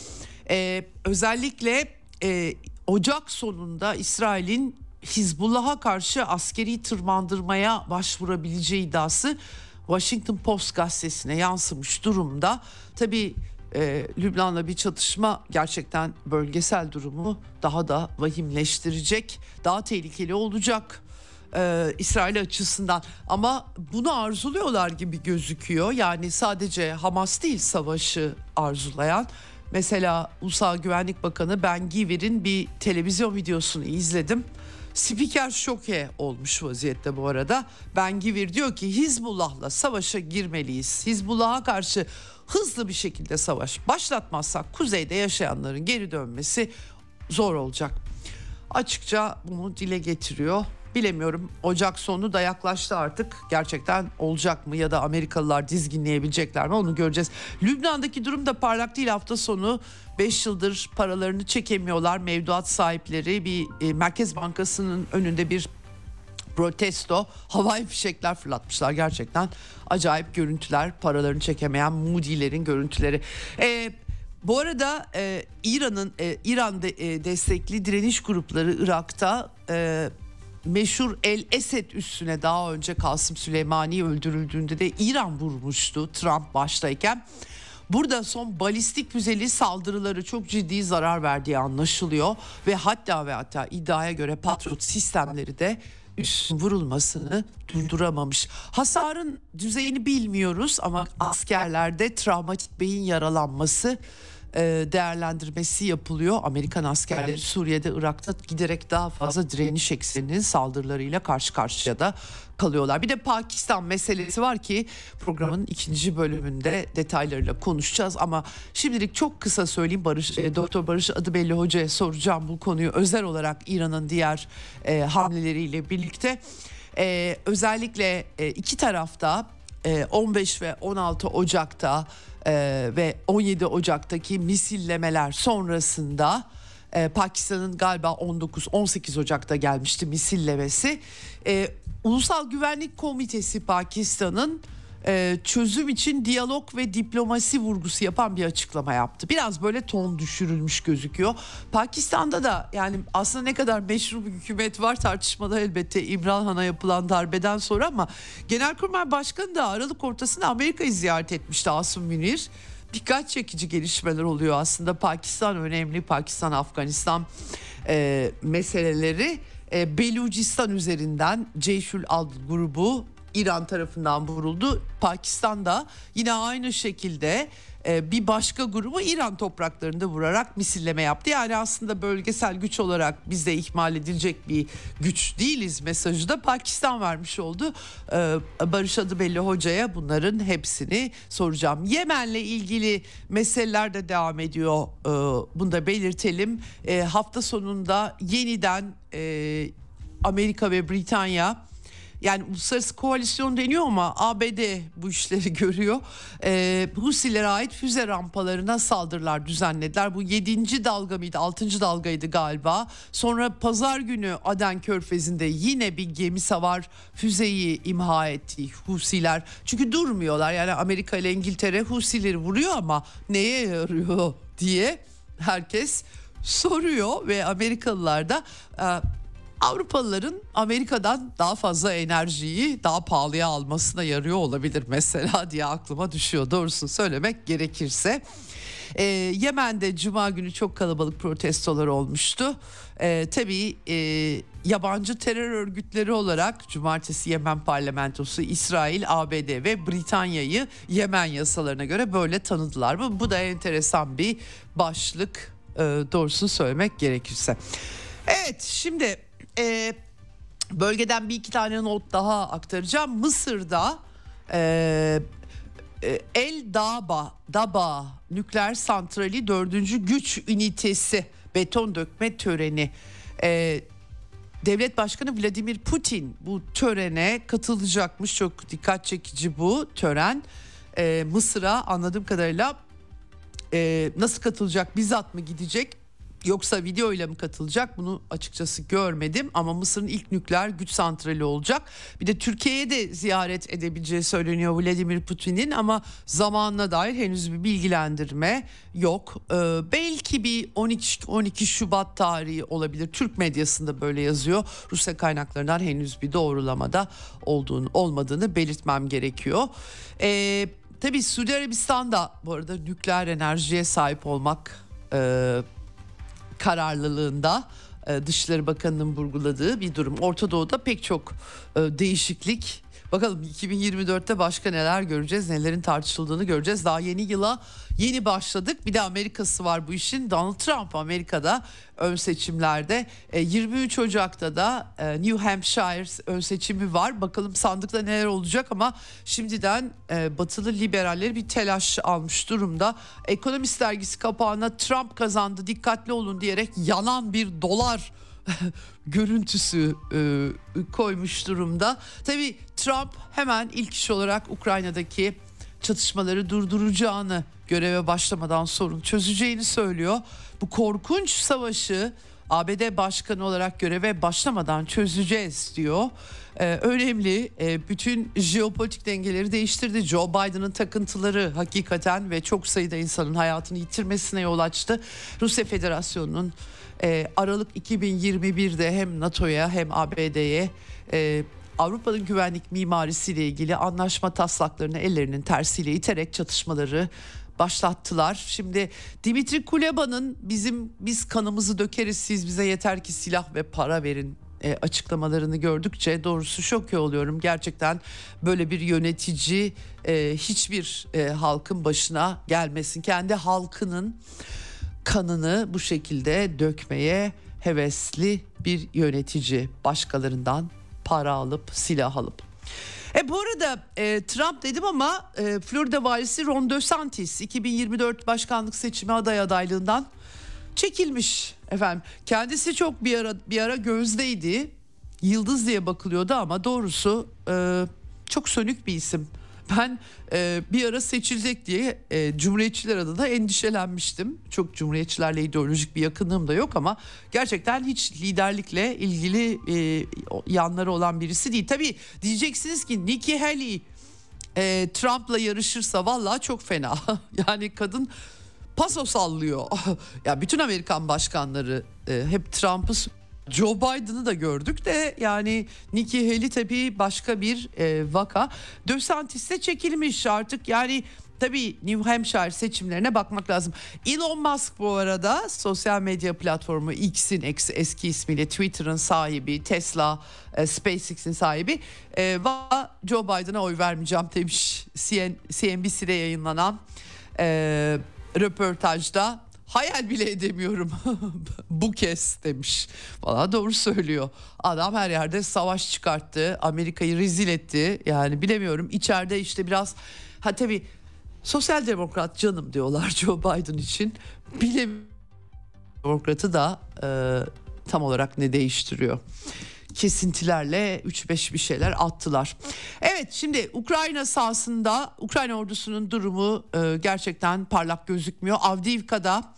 Ee, özellikle e, Ocak sonunda İsrail'in Hizbullah'a karşı askeri tırmandırmaya başvurabileceği iddiası Washington Post gazetesine yansımış durumda. Tabii e, Lübnan'la bir çatışma gerçekten bölgesel durumu daha da vahimleştirecek, daha tehlikeli olacak. Ee, İsrail açısından ama bunu arzuluyorlar gibi gözüküyor. Yani sadece Hamas değil savaşı arzulayan Mesela Ulusal Güvenlik Bakanı Ben Giver'in bir televizyon videosunu izledim. Spiker şoke olmuş vaziyette bu arada. Ben Givir diyor ki Hizbullah'la savaşa girmeliyiz. Hizbullah'a karşı hızlı bir şekilde savaş başlatmazsak kuzeyde yaşayanların geri dönmesi zor olacak. Açıkça bunu dile getiriyor. Bilemiyorum Ocak sonu da yaklaştı artık. Gerçekten olacak mı ya da Amerikalılar dizginleyebilecekler mi onu göreceğiz. Lübnan'daki durum da parlak değil hafta sonu 5 yıldır paralarını çekemiyorlar. Mevduat sahipleri bir e, Merkez Bankası'nın önünde bir protesto havai fişekler fırlatmışlar gerçekten acayip görüntüler paralarını çekemeyen Moody'lerin görüntüleri. Ee, bu arada e, İran'ın e, İran de, e, destekli direniş grupları Irak'ta e, meşhur El Esed üstüne daha önce Kasım Süleymani öldürüldüğünde de İran vurmuştu Trump baştayken. Burada son balistik füzeli saldırıları çok ciddi zarar verdiği anlaşılıyor ve hatta ve hatta iddiaya göre Patriot sistemleri de üst vurulmasını durduramamış. Hasarın düzeyini bilmiyoruz ama askerlerde travmatik beyin yaralanması e, değerlendirmesi yapılıyor. Amerikan askerleri Suriye'de, Irak'ta giderek daha fazla direniş ekseninin saldırılarıyla karşı karşıya da kalıyorlar. Bir de Pakistan meselesi var ki programın ikinci bölümünde detaylarıyla konuşacağız ama şimdilik çok kısa söyleyeyim Barış e, Doktor Barış Adıbelli Hoca'ya soracağım bu konuyu özel olarak İran'ın diğer e, hamleleriyle birlikte. E, özellikle e, iki tarafta e, 15 ve 16 Ocak'ta e, ve 17 Ocak'taki misillemeler sonrasında e, Pakistan'ın galiba 19-18 Ocak'ta gelmişti misillemesi. E, Ulusal Güvenlik Komitesi Pakistan'ın e, çözüm için diyalog ve diplomasi vurgusu yapan bir açıklama yaptı. Biraz böyle ton düşürülmüş gözüküyor. Pakistan'da da yani aslında ne kadar meşru bir hükümet var tartışmalı elbette İmran Han'a yapılan darbeden sonra ama Genelkurmay Başkanı da Aralık ortasında Amerika'yı ziyaret etmişti Asım Münir. Dikkat çekici gelişmeler oluyor aslında Pakistan önemli Pakistan Afganistan e, meseleleri e, Belucistan üzerinden Ceyşül Ad grubu İran tarafından vuruldu. Pakistan'da yine aynı şekilde e, bir başka grubu İran topraklarında vurarak misilleme yaptı. Yani aslında bölgesel güç olarak bizde ihmal edilecek bir güç değiliz mesajı da Pakistan vermiş oldu. E, Barış Adıbelli Hoca'ya bunların hepsini soracağım. Yemen'le ilgili meseleler de devam ediyor. E, bunu da belirtelim. Hafta sonunda yeniden Amerika ve Britanya yani uluslararası koalisyon deniyor ama ABD bu işleri görüyor. Ee, Husilere ait füze rampalarına saldırılar düzenlediler. Bu 7. dalga mıydı 6. dalgaydı galiba. Sonra pazar günü Aden Körfezi'nde yine bir gemi savar füzeyi imha etti Husiler. Çünkü durmuyorlar yani Amerika ile İngiltere Husileri vuruyor ama neye yarıyor diye herkes soruyor ve Amerikalılar da Avrupalıların Amerika'dan daha fazla enerjiyi daha pahalıya almasına yarıyor olabilir mesela diye aklıma düşüyor doğrusunu söylemek gerekirse. Ee, Yemen'de Cuma günü çok kalabalık protestolar olmuştu. Ee, tabii e, yabancı terör örgütleri olarak Cumartesi Yemen parlamentosu İsrail, ABD ve Britanya'yı Yemen yasalarına göre böyle tanıdılar. Bu, bu da enteresan bir başlık e, doğrusunu söylemek gerekirse. Evet şimdi e, bölgeden bir iki tane not daha aktaracağım. Mısır'da e, e, El Daba, Daba nükleer santrali dördüncü güç ünitesi beton dökme töreni. E, Devlet Başkanı Vladimir Putin bu törene katılacakmış. Çok dikkat çekici bu tören. E, Mısır'a anladığım kadarıyla e, nasıl katılacak bizzat mı gidecek yoksa video ile mi katılacak bunu açıkçası görmedim ama Mısır'ın ilk nükleer güç santrali olacak. Bir de Türkiye'ye de ziyaret edebileceği söyleniyor Vladimir Putin'in ama zamanına dair henüz bir bilgilendirme yok. Ee, belki bir 12 12 Şubat tarihi olabilir. Türk medyasında böyle yazıyor. Rusya kaynaklarından henüz bir doğrulamada olduğunu olmadığını belirtmem gerekiyor. Ee, tabii Suudi Arabistan'da bu arada nükleer enerjiye sahip olmak e, kararlılığında e, Dışişleri Bakanı'nın vurguladığı bir durum. Orta Doğu'da pek çok e, değişiklik Bakalım 2024'te başka neler göreceğiz, nelerin tartışıldığını göreceğiz. Daha yeni yıla yeni başladık. Bir de Amerika'sı var bu işin. Donald Trump Amerika'da ön seçimlerde 23 e, Ocak'ta da e, New Hampshire ön seçimi var. Bakalım sandıkta neler olacak ama şimdiden e, batılı liberalleri bir telaş almış durumda. Ekonomist dergisi kapağına Trump kazandı dikkatli olun diyerek yanan bir dolar görüntüsü e, koymuş durumda. Tabii Trump hemen ilk iş olarak Ukrayna'daki çatışmaları durduracağını göreve başlamadan sorun çözeceğini söylüyor. Bu korkunç savaşı ABD başkanı olarak göreve başlamadan çözeceğiz diyor. Ee, önemli e, bütün jeopolitik dengeleri değiştirdi. Joe Biden'ın takıntıları hakikaten ve çok sayıda insanın hayatını yitirmesine yol açtı. Rusya Federasyonu'nun e, Aralık 2021'de hem NATO'ya hem ABD'ye e, Avrupa'nın güvenlik mimarisiyle ilgili anlaşma taslaklarını ellerinin tersiyle iterek çatışmaları başlattılar. Şimdi Dimitri Kuleba'nın bizim biz kanımızı dökeriz siz bize yeter ki silah ve para verin e, açıklamalarını gördükçe doğrusu şok oluyorum. Gerçekten böyle bir yönetici e, hiçbir e, halkın başına gelmesin. Kendi halkının kanını bu şekilde dökmeye hevesli bir yönetici başkalarından para alıp silah alıp. E bu arada e, Trump dedim ama e, Florida valisi Ron DeSantis 2024 başkanlık seçimi aday adaylığından çekilmiş efendim. Kendisi çok bir ara bir ara gözdeydi. Yıldız diye bakılıyordu ama doğrusu e, çok sönük bir isim. Ben e, bir ara seçilecek diye e, Cumhuriyetçiler adına endişelenmiştim. Çok Cumhuriyetçilerle ideolojik bir yakınlığım da yok ama gerçekten hiç liderlikle ilgili e, yanları olan birisi değil. Tabii diyeceksiniz ki Nikki Haley e, Trump'la yarışırsa vallahi çok fena. yani kadın paso sallıyor. ya bütün Amerikan başkanları e, hep Trump'ı Joe Biden'ı da gördük de yani Nikki Haley tabii başka bir e, vaka. DeSantis de çekilmiş artık yani Tabii New Hampshire seçimlerine bakmak lazım. Elon Musk bu arada sosyal medya platformu X'in eski ismiyle Twitter'ın sahibi, Tesla, e, SpaceX'in sahibi. E, Joe Biden'a oy vermeyeceğim demiş CN, CNBC'de yayınlanan e, röportajda hayal bile edemiyorum bu kez demiş. Valla doğru söylüyor. Adam her yerde savaş çıkarttı. Amerika'yı rezil etti. Yani bilemiyorum içeride işte biraz ha tabii sosyal demokrat canım diyorlar Joe Biden için. Bilemiyorum. Demokratı da e, tam olarak ne değiştiriyor kesintilerle 3-5 bir şeyler attılar. Evet şimdi Ukrayna sahasında Ukrayna ordusunun durumu e, gerçekten parlak gözükmüyor. Avdiivka'da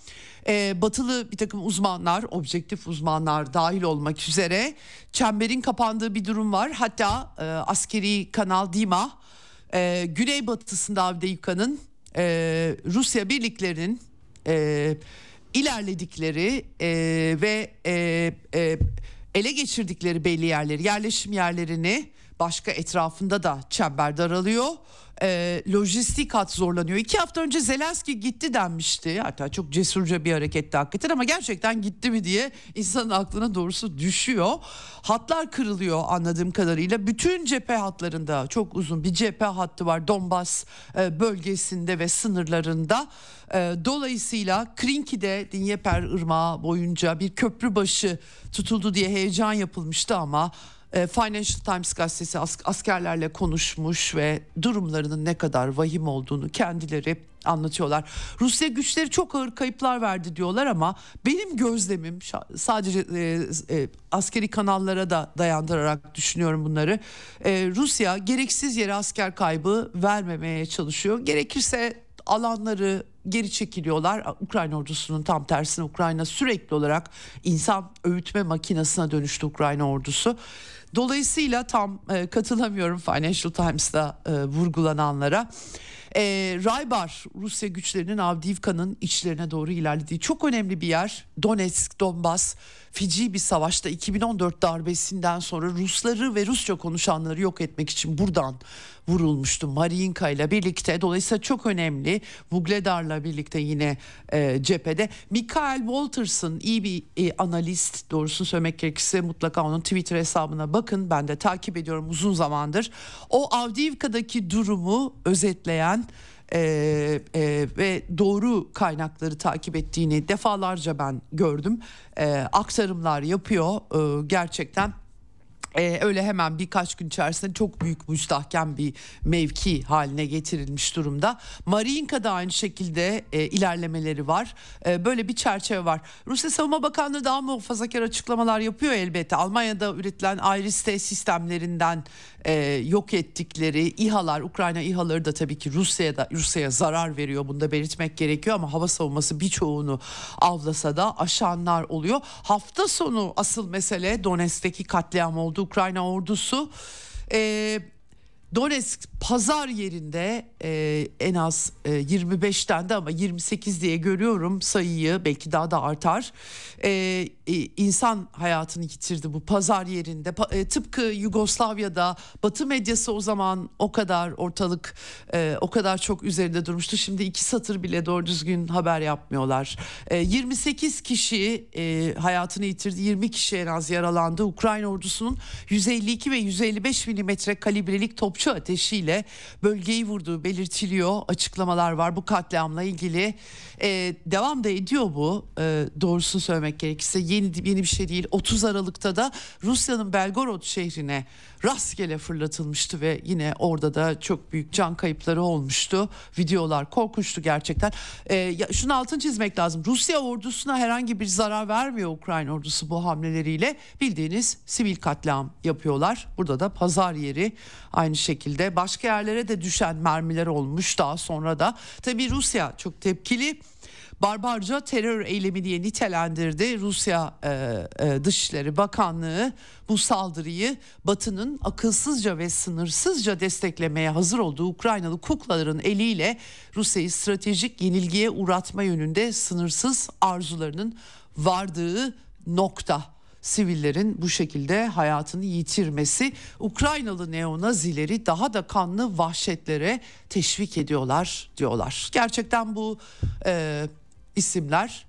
e, batılı bir takım uzmanlar, objektif uzmanlar dahil olmak üzere çemberin kapandığı bir durum var. Hatta e, askeri kanal Dima e, güneybatısında Avdiivka'nın e, Rusya birliklerinin e, ilerledikleri e, ve e, e, ele geçirdikleri belli yerleri, yerleşim yerlerini başka etrafında da çember daralıyor. E, lojistik hat zorlanıyor. İki hafta önce Zelenski gitti denmişti. Hatta çok cesurca bir hareketti hakikaten ama gerçekten gitti mi diye insanın aklına doğrusu düşüyor. Hatlar kırılıyor anladığım kadarıyla. Bütün cephe hatlarında çok uzun bir cephe hattı var Donbas e, bölgesinde ve sınırlarında. E, dolayısıyla Krinki'de Dinyeper Irmağı boyunca bir köprü başı tutuldu diye heyecan yapılmıştı ama Financial Times gazetesi askerlerle konuşmuş ve durumlarının ne kadar vahim olduğunu kendileri anlatıyorlar. Rusya güçleri çok ağır kayıplar verdi diyorlar ama benim gözlemim sadece e, e, askeri kanallara da dayandırarak düşünüyorum bunları. E, Rusya gereksiz yere asker kaybı vermemeye çalışıyor. Gerekirse alanları geri çekiliyorlar. Ukrayna ordusunun tam tersine Ukrayna sürekli olarak insan öğütme makinesine dönüştü Ukrayna ordusu. Dolayısıyla tam e, katılamıyorum Financial Times'ta e, vurgulananlara. E, Raybar Rusya güçlerinin Avdiivka'nın içlerine doğru ilerlediği çok önemli bir yer. Donetsk, Donbas Fici bir savaşta 2014 darbesinden sonra Rusları ve Rusça konuşanları yok etmek için buradan vurulmuştu Mariinka ile birlikte. Dolayısıyla çok önemli. Vugledar'la birlikte yine e, cephede. Mikael Walters'ın iyi bir e, analist doğrusunu söylemek gerekirse mutlaka onun Twitter hesabına bakın. Ben de takip ediyorum uzun zamandır. O Avdiivka'daki durumu özetleyen e, e, ve doğru kaynakları takip ettiğini defalarca ben gördüm. E, aktarımlar yapıyor e, gerçekten Ee, öyle hemen birkaç gün içerisinde çok büyük müstahkem bir mevki haline getirilmiş durumda. Mariinka'da aynı şekilde e, ilerlemeleri var. E, böyle bir çerçeve var. Rusya Savunma Bakanlığı daha muhafazakar açıklamalar yapıyor elbette. Almanya'da üretilen Iris-T sistemlerinden e, yok ettikleri İHA'lar, Ukrayna İHA'ları da tabii ki Rusya'ya da Rusya'ya zarar veriyor. Bunu da belirtmek gerekiyor ama hava savunması birçoğunu avlasa da aşanlar oluyor. Hafta sonu asıl mesele Donetsk'teki katliam oldu. Ukrayna ordusu. E, Donetsk pazar yerinde e, en az e, 25'ten de ama 28 diye görüyorum sayıyı belki daha da artar. E, e, insan hayatını yitirdi bu pazar yerinde. Pa, e, tıpkı Yugoslavya'da Batı medyası o zaman o kadar ortalık e, o kadar çok üzerinde durmuştu. Şimdi iki satır bile doğru düzgün haber yapmıyorlar. E, 28 kişi e, hayatını yitirdi. 20 kişi en az yaralandı. Ukrayna ordusunun 152 ve 155 milimetre kalibrelik topçu ateşiyle bölgeyi vurduğu belirtiliyor. Açıklamalar var bu katliamla ilgili. Ee, devam da ediyor bu. Ee, doğrusunu söylemek gerekirse yeni yeni bir şey değil. 30 Aralık'ta da Rusya'nın Belgorod şehrine rastgele fırlatılmıştı ve yine orada da çok büyük can kayıpları olmuştu. Videolar korkunçtu gerçekten. Ee, ya, şunu altın çizmek lazım. Rusya ordusuna herhangi bir zarar vermiyor Ukrayna ordusu bu hamleleriyle. Bildiğiniz sivil katliam yapıyorlar. Burada da pazar yeri aynı şekilde başka yerlere de düşen mermiler olmuş daha sonra da. Tabii Rusya çok tepkili barbarca terör eylemi diye nitelendirdi. Rusya e, e, Dışişleri Bakanlığı bu saldırıyı Batı'nın akılsızca ve sınırsızca desteklemeye hazır olduğu Ukraynalı kuklaların eliyle Rusya'yı stratejik yenilgiye uğratma yönünde sınırsız arzularının vardığı nokta sivillerin bu şekilde hayatını yitirmesi Ukraynalı neonazileri daha da kanlı vahşetlere teşvik ediyorlar diyorlar. Gerçekten bu e, isimler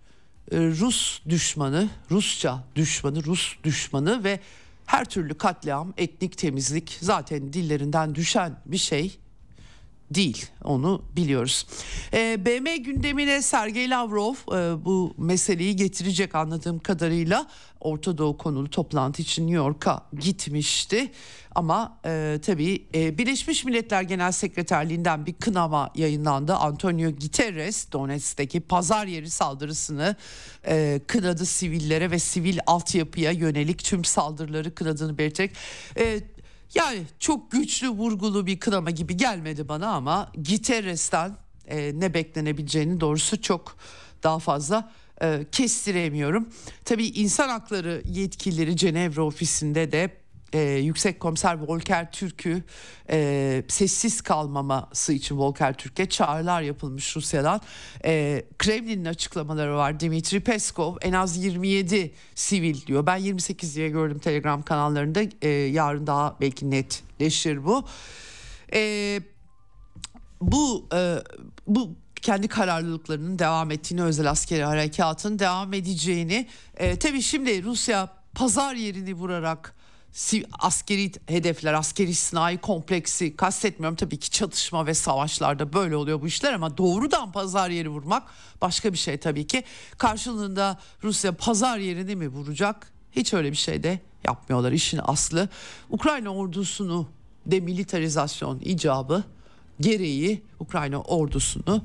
e, Rus düşmanı, Rusça düşmanı, Rus düşmanı ve her türlü katliam, etnik temizlik zaten dillerinden düşen bir şey değil onu biliyoruz. E, BM gündemine Sergey Lavrov e, bu meseleyi getirecek anladığım kadarıyla Orta Doğu konulu toplantı için New York'a gitmişti. Ama e, tabii e, Birleşmiş Milletler Genel Sekreterliğinden bir kınama yayınlandı. Antonio Guterres Donetsk'teki pazar yeri saldırısını e, kınadı sivillere ve sivil altyapıya yönelik tüm saldırıları kınadığını belirterek... E, yani çok güçlü vurgulu bir kınama gibi gelmedi bana ama Guterres'ten e, ne beklenebileceğini doğrusu çok daha fazla e, kestiremiyorum. Tabii insan hakları yetkilileri Cenevre ofisinde de e, Yüksek Komiser Volker Türk'ü e, sessiz kalmaması için Volker Türk'e çağrılar yapılmış Rusya'dan. E, Kremlin'in açıklamaları var. Dimitri Peskov en az 27 sivil diyor. Ben 28 diye gördüm Telegram kanallarında. E, yarın daha belki netleşir bu. E, bu e, bu kendi kararlılıklarının devam ettiğini, özel askeri harekatın devam edeceğini. E, tabii şimdi Rusya pazar yerini vurarak askeri hedefler, askeri sınai kompleksi kastetmiyorum. Tabii ki çatışma ve savaşlarda böyle oluyor bu işler ama doğrudan pazar yeri vurmak başka bir şey tabii ki. Karşılığında Rusya pazar yerini mi vuracak? Hiç öyle bir şey de yapmıyorlar. İşin aslı Ukrayna ordusunu demilitarizasyon icabı gereği Ukrayna ordusunu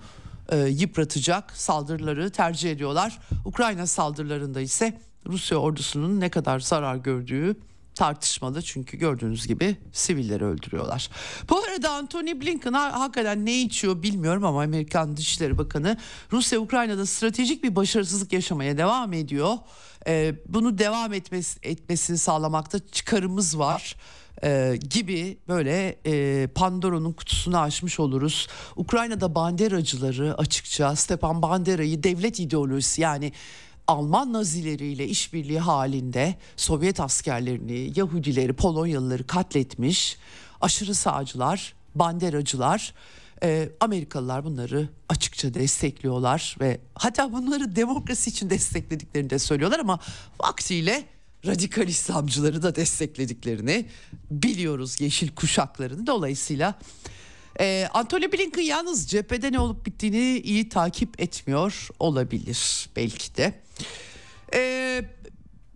e, yıpratacak saldırıları tercih ediyorlar. Ukrayna saldırılarında ise Rusya ordusunun ne kadar zarar gördüğü tartışmalı çünkü gördüğünüz gibi sivilleri öldürüyorlar. Bu arada Anthony Blinken ha, hakikaten ne içiyor bilmiyorum ama Amerikan Dışişleri Bakanı Rusya Ukrayna'da stratejik bir başarısızlık yaşamaya devam ediyor. Ee, bunu devam etmesi, etmesini sağlamakta çıkarımız var e, gibi böyle e, Pandora'nın kutusunu açmış oluruz. Ukrayna'da banderacıları açıkça Stepan Bandera'yı devlet ideolojisi yani Alman Nazileriyle işbirliği halinde Sovyet askerlerini, Yahudileri, Polonyalıları katletmiş aşırı sağcılar, banderacılar, e, Amerikalılar bunları açıkça destekliyorlar ve hatta bunları demokrasi için desteklediklerini de söylüyorlar ama vaktiyle radikal İslamcıları da desteklediklerini biliyoruz yeşil kuşaklarını dolayısıyla ee, Anthony Blinken yalnız cephede ne olup bittiğini iyi takip etmiyor olabilir belki de. Ee,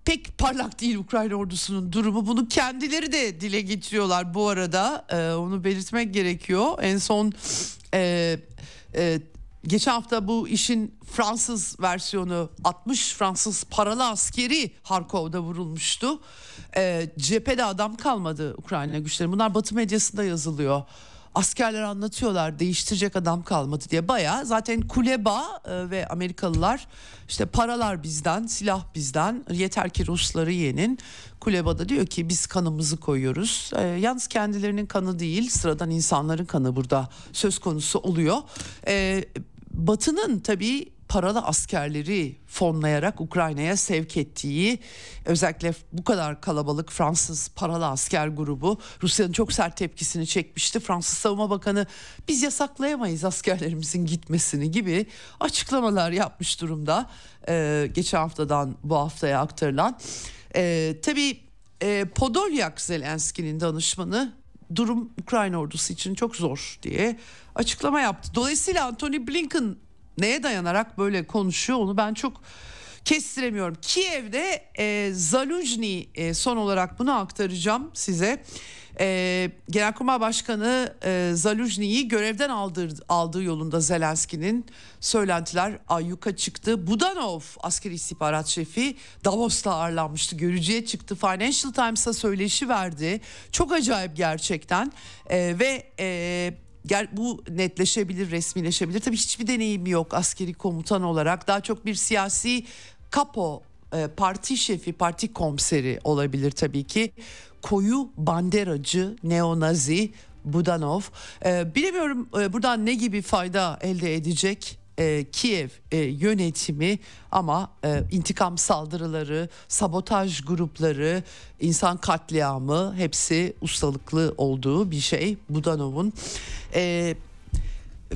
pek parlak değil Ukrayna ordusunun durumu. Bunu kendileri de dile getiriyorlar bu arada. Ee, onu belirtmek gerekiyor. En son e, e, geçen hafta bu işin Fransız versiyonu 60 Fransız paralı askeri Harkov'da vurulmuştu. Ee, cephede adam kalmadı Ukrayna güçleri. Bunlar Batı medyasında yazılıyor. Askerler anlatıyorlar değiştirecek adam kalmadı diye. Baya zaten Kuleba e, ve Amerikalılar işte paralar bizden silah bizden. Yeter ki Rusları yenin. Kuleba da diyor ki biz kanımızı koyuyoruz. E, yalnız kendilerinin kanı değil sıradan insanların kanı burada söz konusu oluyor. E, Batı'nın tabii paralı askerleri fonlayarak Ukrayna'ya sevk ettiği özellikle bu kadar kalabalık Fransız paralı asker grubu Rusya'nın çok sert tepkisini çekmişti. Fransız Savunma Bakanı biz yasaklayamayız askerlerimizin gitmesini gibi açıklamalar yapmış durumda. Ee, geçen haftadan bu haftaya aktarılan. Ee, tabii e, Podolyak Zelenski'nin danışmanı durum Ukrayna ordusu için çok zor diye açıklama yaptı. Dolayısıyla Anthony Blinken neye dayanarak böyle konuşuyor onu ben çok kestiremiyorum. Kiev'de e, Zaluzhny e, son olarak bunu aktaracağım size. E, Genelkurmay Başkanı e, Zaluzhny'yi görevden aldığı, aldığı yolunda Zelenski'nin söylentiler ayyuka çıktı. Budanov askeri istihbarat şefi Davos'ta ağırlanmıştı. Görücüye çıktı. Financial Times'a söyleşi verdi. Çok acayip gerçekten e, ve... E, Gel bu netleşebilir, resmileşebilir. Tabii hiçbir deneyimi yok askeri komutan olarak. Daha çok bir siyasi kapo, e, parti şefi, parti komiseri olabilir tabii ki. Koyu banderacı, neonazi Budanov. E, bilemiyorum e, buradan ne gibi fayda elde edecek e, Kiev e, yönetimi ama e, intikam saldırıları, sabotaj grupları, insan katliamı hepsi ustalıklı olduğu bir şey Budanov'un. E,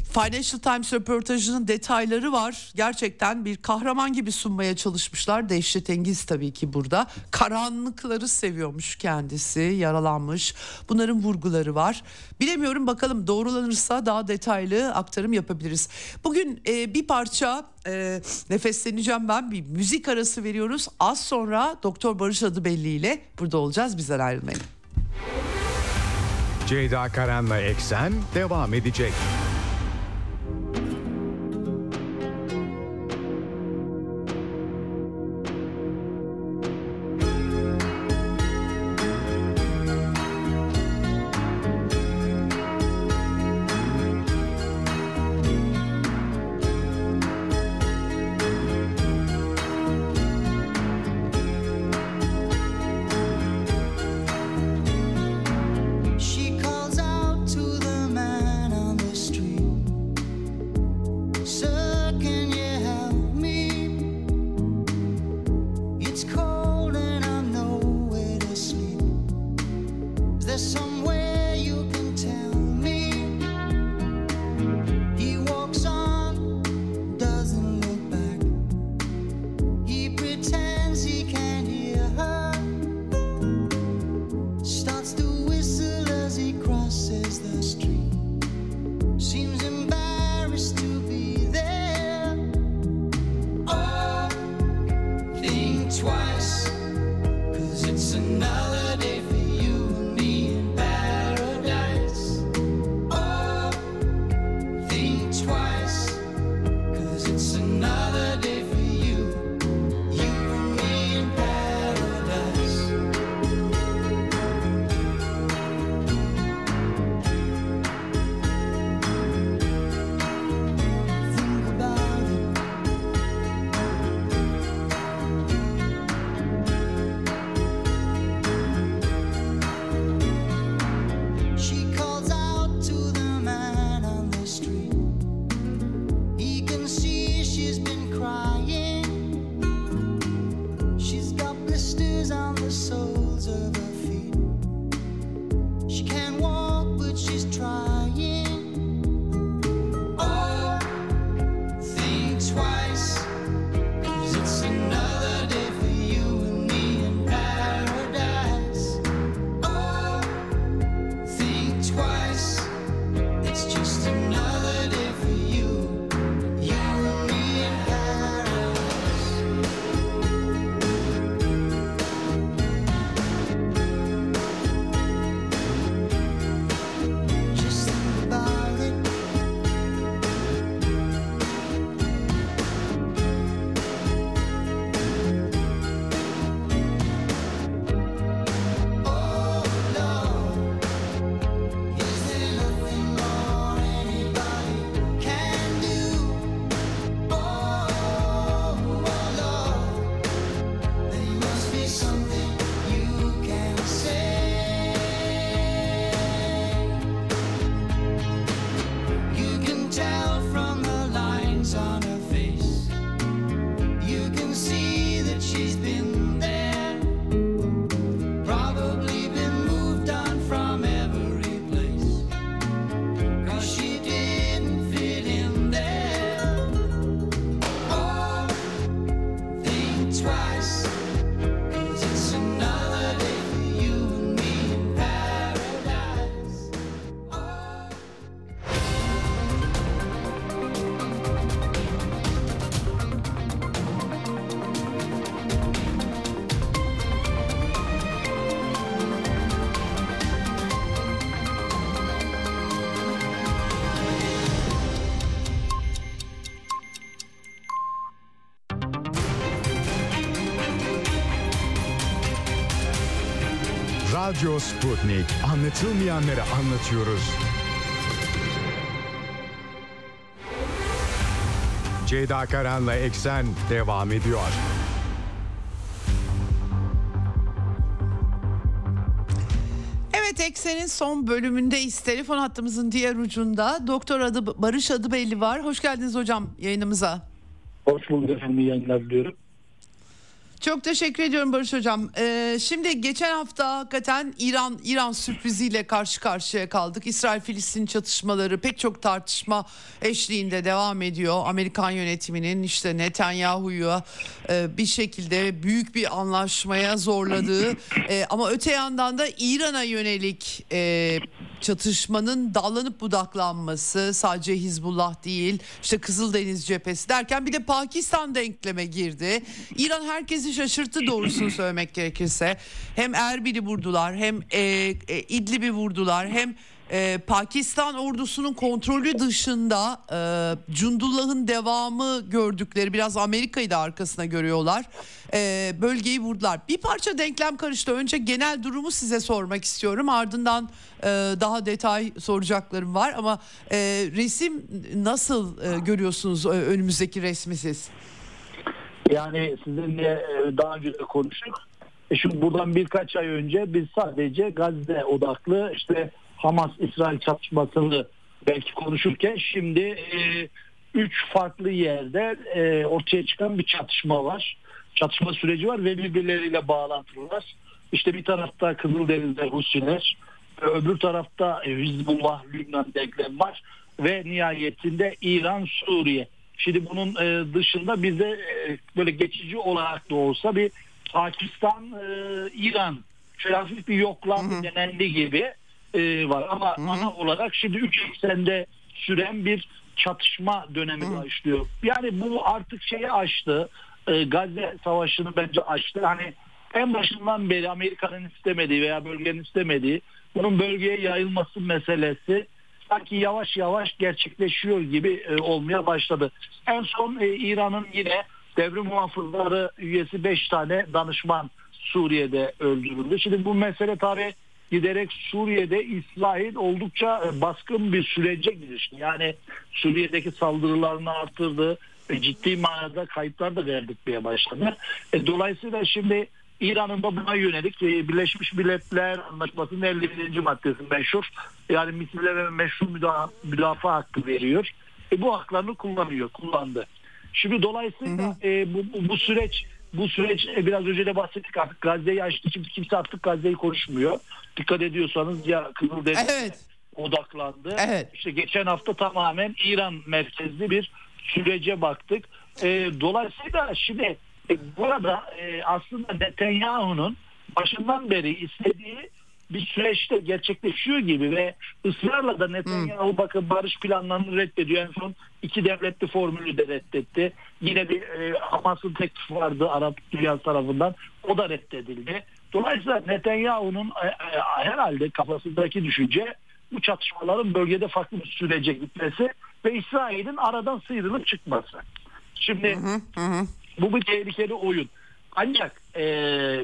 Financial Times röportajının detayları var. Gerçekten bir kahraman gibi sunmaya çalışmışlar. Dehşet Engiz tabii ki burada. Karanlıkları seviyormuş kendisi. Yaralanmış. Bunların vurguları var. Bilemiyorum bakalım doğrulanırsa daha detaylı aktarım yapabiliriz. Bugün e, bir parça e, nefesleneceğim ben. Bir müzik arası veriyoruz. Az sonra Doktor Barış adı belli ile burada olacağız. Bizden ayrılmayın. Ceyda Karan'la Eksen devam edecek. Radyo Sputnik. Anlatılmayanları anlatıyoruz. Ceyda Karan'la Eksen devam ediyor. Evet Eksen'in son bölümündeyiz. Telefon hattımızın diğer ucunda Doktor adı Barış adı belli var. Hoş geldiniz hocam yayınımıza. Hoş bulduk efendim yayınlar diliyorum. Çok teşekkür ediyorum Barış Hocam. Ee, şimdi geçen hafta hakikaten İran İran sürpriziyle karşı karşıya kaldık. İsrail-Filistin çatışmaları pek çok tartışma eşliğinde devam ediyor. Amerikan yönetiminin işte Netanyahu'yu e, bir şekilde büyük bir anlaşmaya zorladığı e, ama öte yandan da İran'a yönelik e, çatışmanın dallanıp budaklanması sadece Hizbullah değil işte Kızıldeniz cephesi derken bir de Pakistan denkleme girdi. İran herkesi şaşırttı doğrusunu söylemek gerekirse. Hem Erbil'i vurdular hem e, e, İdlib'i vurdular hem e, Pakistan ordusunun kontrolü dışında e, Cundullah'ın devamı gördükleri biraz Amerika'yı da arkasına görüyorlar. E, bölgeyi vurdular. Bir parça denklem karıştı. Önce genel durumu size sormak istiyorum. Ardından e, daha detay soracaklarım var ama e, resim nasıl e, görüyorsunuz e, önümüzdeki resmi siz? Yani sizinle e, daha önce de konuştuk. E şimdi buradan birkaç ay önce biz sadece Gazze odaklı işte Hamas-İsrail çatışmasını belki konuşurken şimdi e, üç farklı yerde e, ortaya çıkan bir çatışma var. Çatışma süreci var ve birbirleriyle bağlantılılar. İşte bir tarafta Kızıldeniz'de Husiler, öbür tarafta Hizbullah, Lübnan denklem var ve nihayetinde İran, Suriye. Şimdi bunun e, dışında bize e, böyle geçici olarak da olsa bir Pakistan, e, İran şöyle hafif bir yoklanma denendi gibi e, var. Ama Hı-hı. ana olarak şimdi üç eksende süren bir çatışma dönemi Hı. başlıyor. Yani bu artık şeyi aştı. E, Gazze Savaşı'nı bence aştı. Hani en başından beri Amerika'nın istemediği veya bölgenin istemediği bunun bölgeye yayılması meselesi sanki yavaş yavaş gerçekleşiyor gibi e, olmaya başladı. En son e, İran'ın yine devrim muhafızları üyesi 5 tane danışman Suriye'de öldürüldü. Şimdi bu mesele tabi giderek Suriye'de İsrail oldukça e, baskın bir sürece girişti. Yani Suriye'deki saldırılarını arttırdı. ve ciddi manada kayıplar da verdikmeye başladı. E, dolayısıyla şimdi İran'ın da buna yönelik e, Birleşmiş Milletler Anlaşması'nın 51. maddesi meşhur. Yani misilleme ve meşru müdafaa, müdafaa hakkı veriyor. E, bu haklarını kullanıyor, kullandı. Şimdi dolayısıyla e, bu, bu, bu süreç bu süreç e, biraz önce de bahsettik artık Gazze'yi açtı. Şimdi kimse artık Gazze'yi konuşmuyor. Dikkat ediyorsanız ya Kızıldeniz'e Evet. odaklandı. Evet. İşte geçen hafta tamamen İran merkezli bir sürece baktık. E, dolayısıyla şimdi e, burada e, aslında Netanyahu'nun başından beri istediği bir süreçte gerçekleşiyor gibi ve ısrarla da Netanyahu bakın barış planlarını reddediyor. En son iki devletli formülü de reddetti. Yine bir e, Hamas'ın teklifi vardı Arap dünyası tarafından. O da reddedildi. Dolayısıyla Netanyahu'nun e, e, herhalde kafasındaki düşünce bu çatışmaların bölgede farklı bir sürece gitmesi ve İsrail'in aradan sıyrılıp çıkması. Şimdi Hı hı. Bu bir tehlikeli oyun. Ancak e,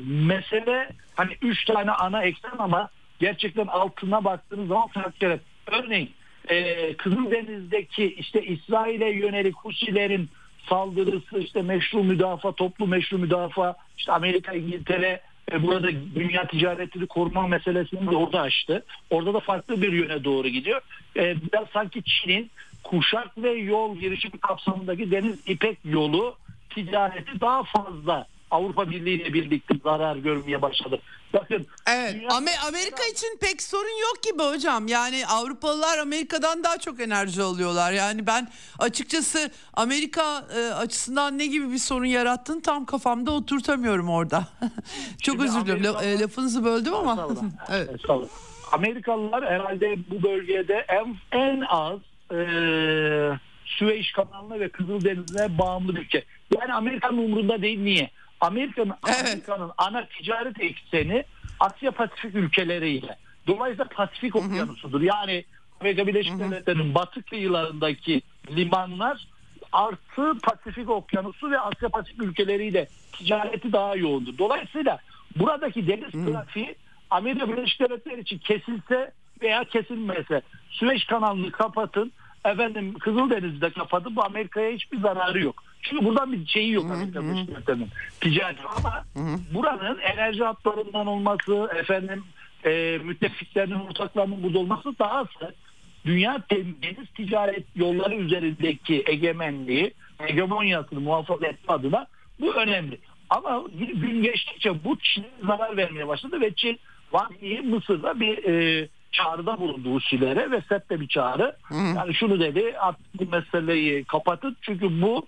mesele hani üç tane ana eksen ama gerçekten altına baktığınız zaman farklı. Örneğin e, Kızıldeniz'deki işte İsrail'e yönelik Husilerin saldırısı işte meşru müdafaa, toplu meşru müdafaa, işte Amerika, İngiltere e, burada dünya ticaretini koruma meselesini de orada açtı. Orada da farklı bir yöne doğru gidiyor. E, biraz sanki Çin'in kuşak ve yol girişimi kapsamındaki deniz İpek yolu ticareti daha fazla Avrupa Birliği ile birlikte zarar görmeye başladı. Bakın Evet. dünya- Amer- Amerika için pek sorun yok gibi hocam. Yani Avrupalılar Amerika'dan daha çok enerji alıyorlar. Yani ben açıkçası Amerika e, açısından ne gibi bir sorun yarattığını tam kafamda oturtamıyorum orada. çok Şimdi özür dilerim. E, lafınızı böldüm ama. Evet. Amerikalılar herhalde bu bölgede en, en az e, Süveyş kanalına ve Kızıldeniz'e bağımlı bir ülke. Yani Amerika'nın umurunda değil niye? Amerika'nın Evet. Amerika'nın ana ticaret ekseni Asya Pasifik ülkeleriyle. Dolayısıyla Pasifik okyanusudur. Yani Amerika Birleşik Devletleri'nin batı kıyılarındaki limanlar artı Pasifik okyanusu ve Asya Pasifik ülkeleriyle ticareti daha yoğundur. Dolayısıyla buradaki deniz trafiği Amerika Birleşik Devletleri için kesilse veya kesilmese Süveyş kanalını kapatın efendim Kızıldeniz'de kapatın bu Amerika'ya hiçbir zararı yok. Çünkü buradan bir şeyi yok Amerika Birleşik Devletleri'nin. Ticari ama buranın enerji hatlarından olması efendim e, müttefiklerinin ortaklarının burada olması dahası dünya deniz ticaret yolları üzerindeki egemenliği hegemonyasını muhafaza etme adına bu önemli. Ama gün geçtikçe bu Çin'e zarar vermeye başladı ve Çin Wang Yi Mısır'da bir e, çağrıda bulundu Husilere ve sette bir çağrı. Hı hı. Yani şunu dedi artık bu meseleyi kapatın çünkü bu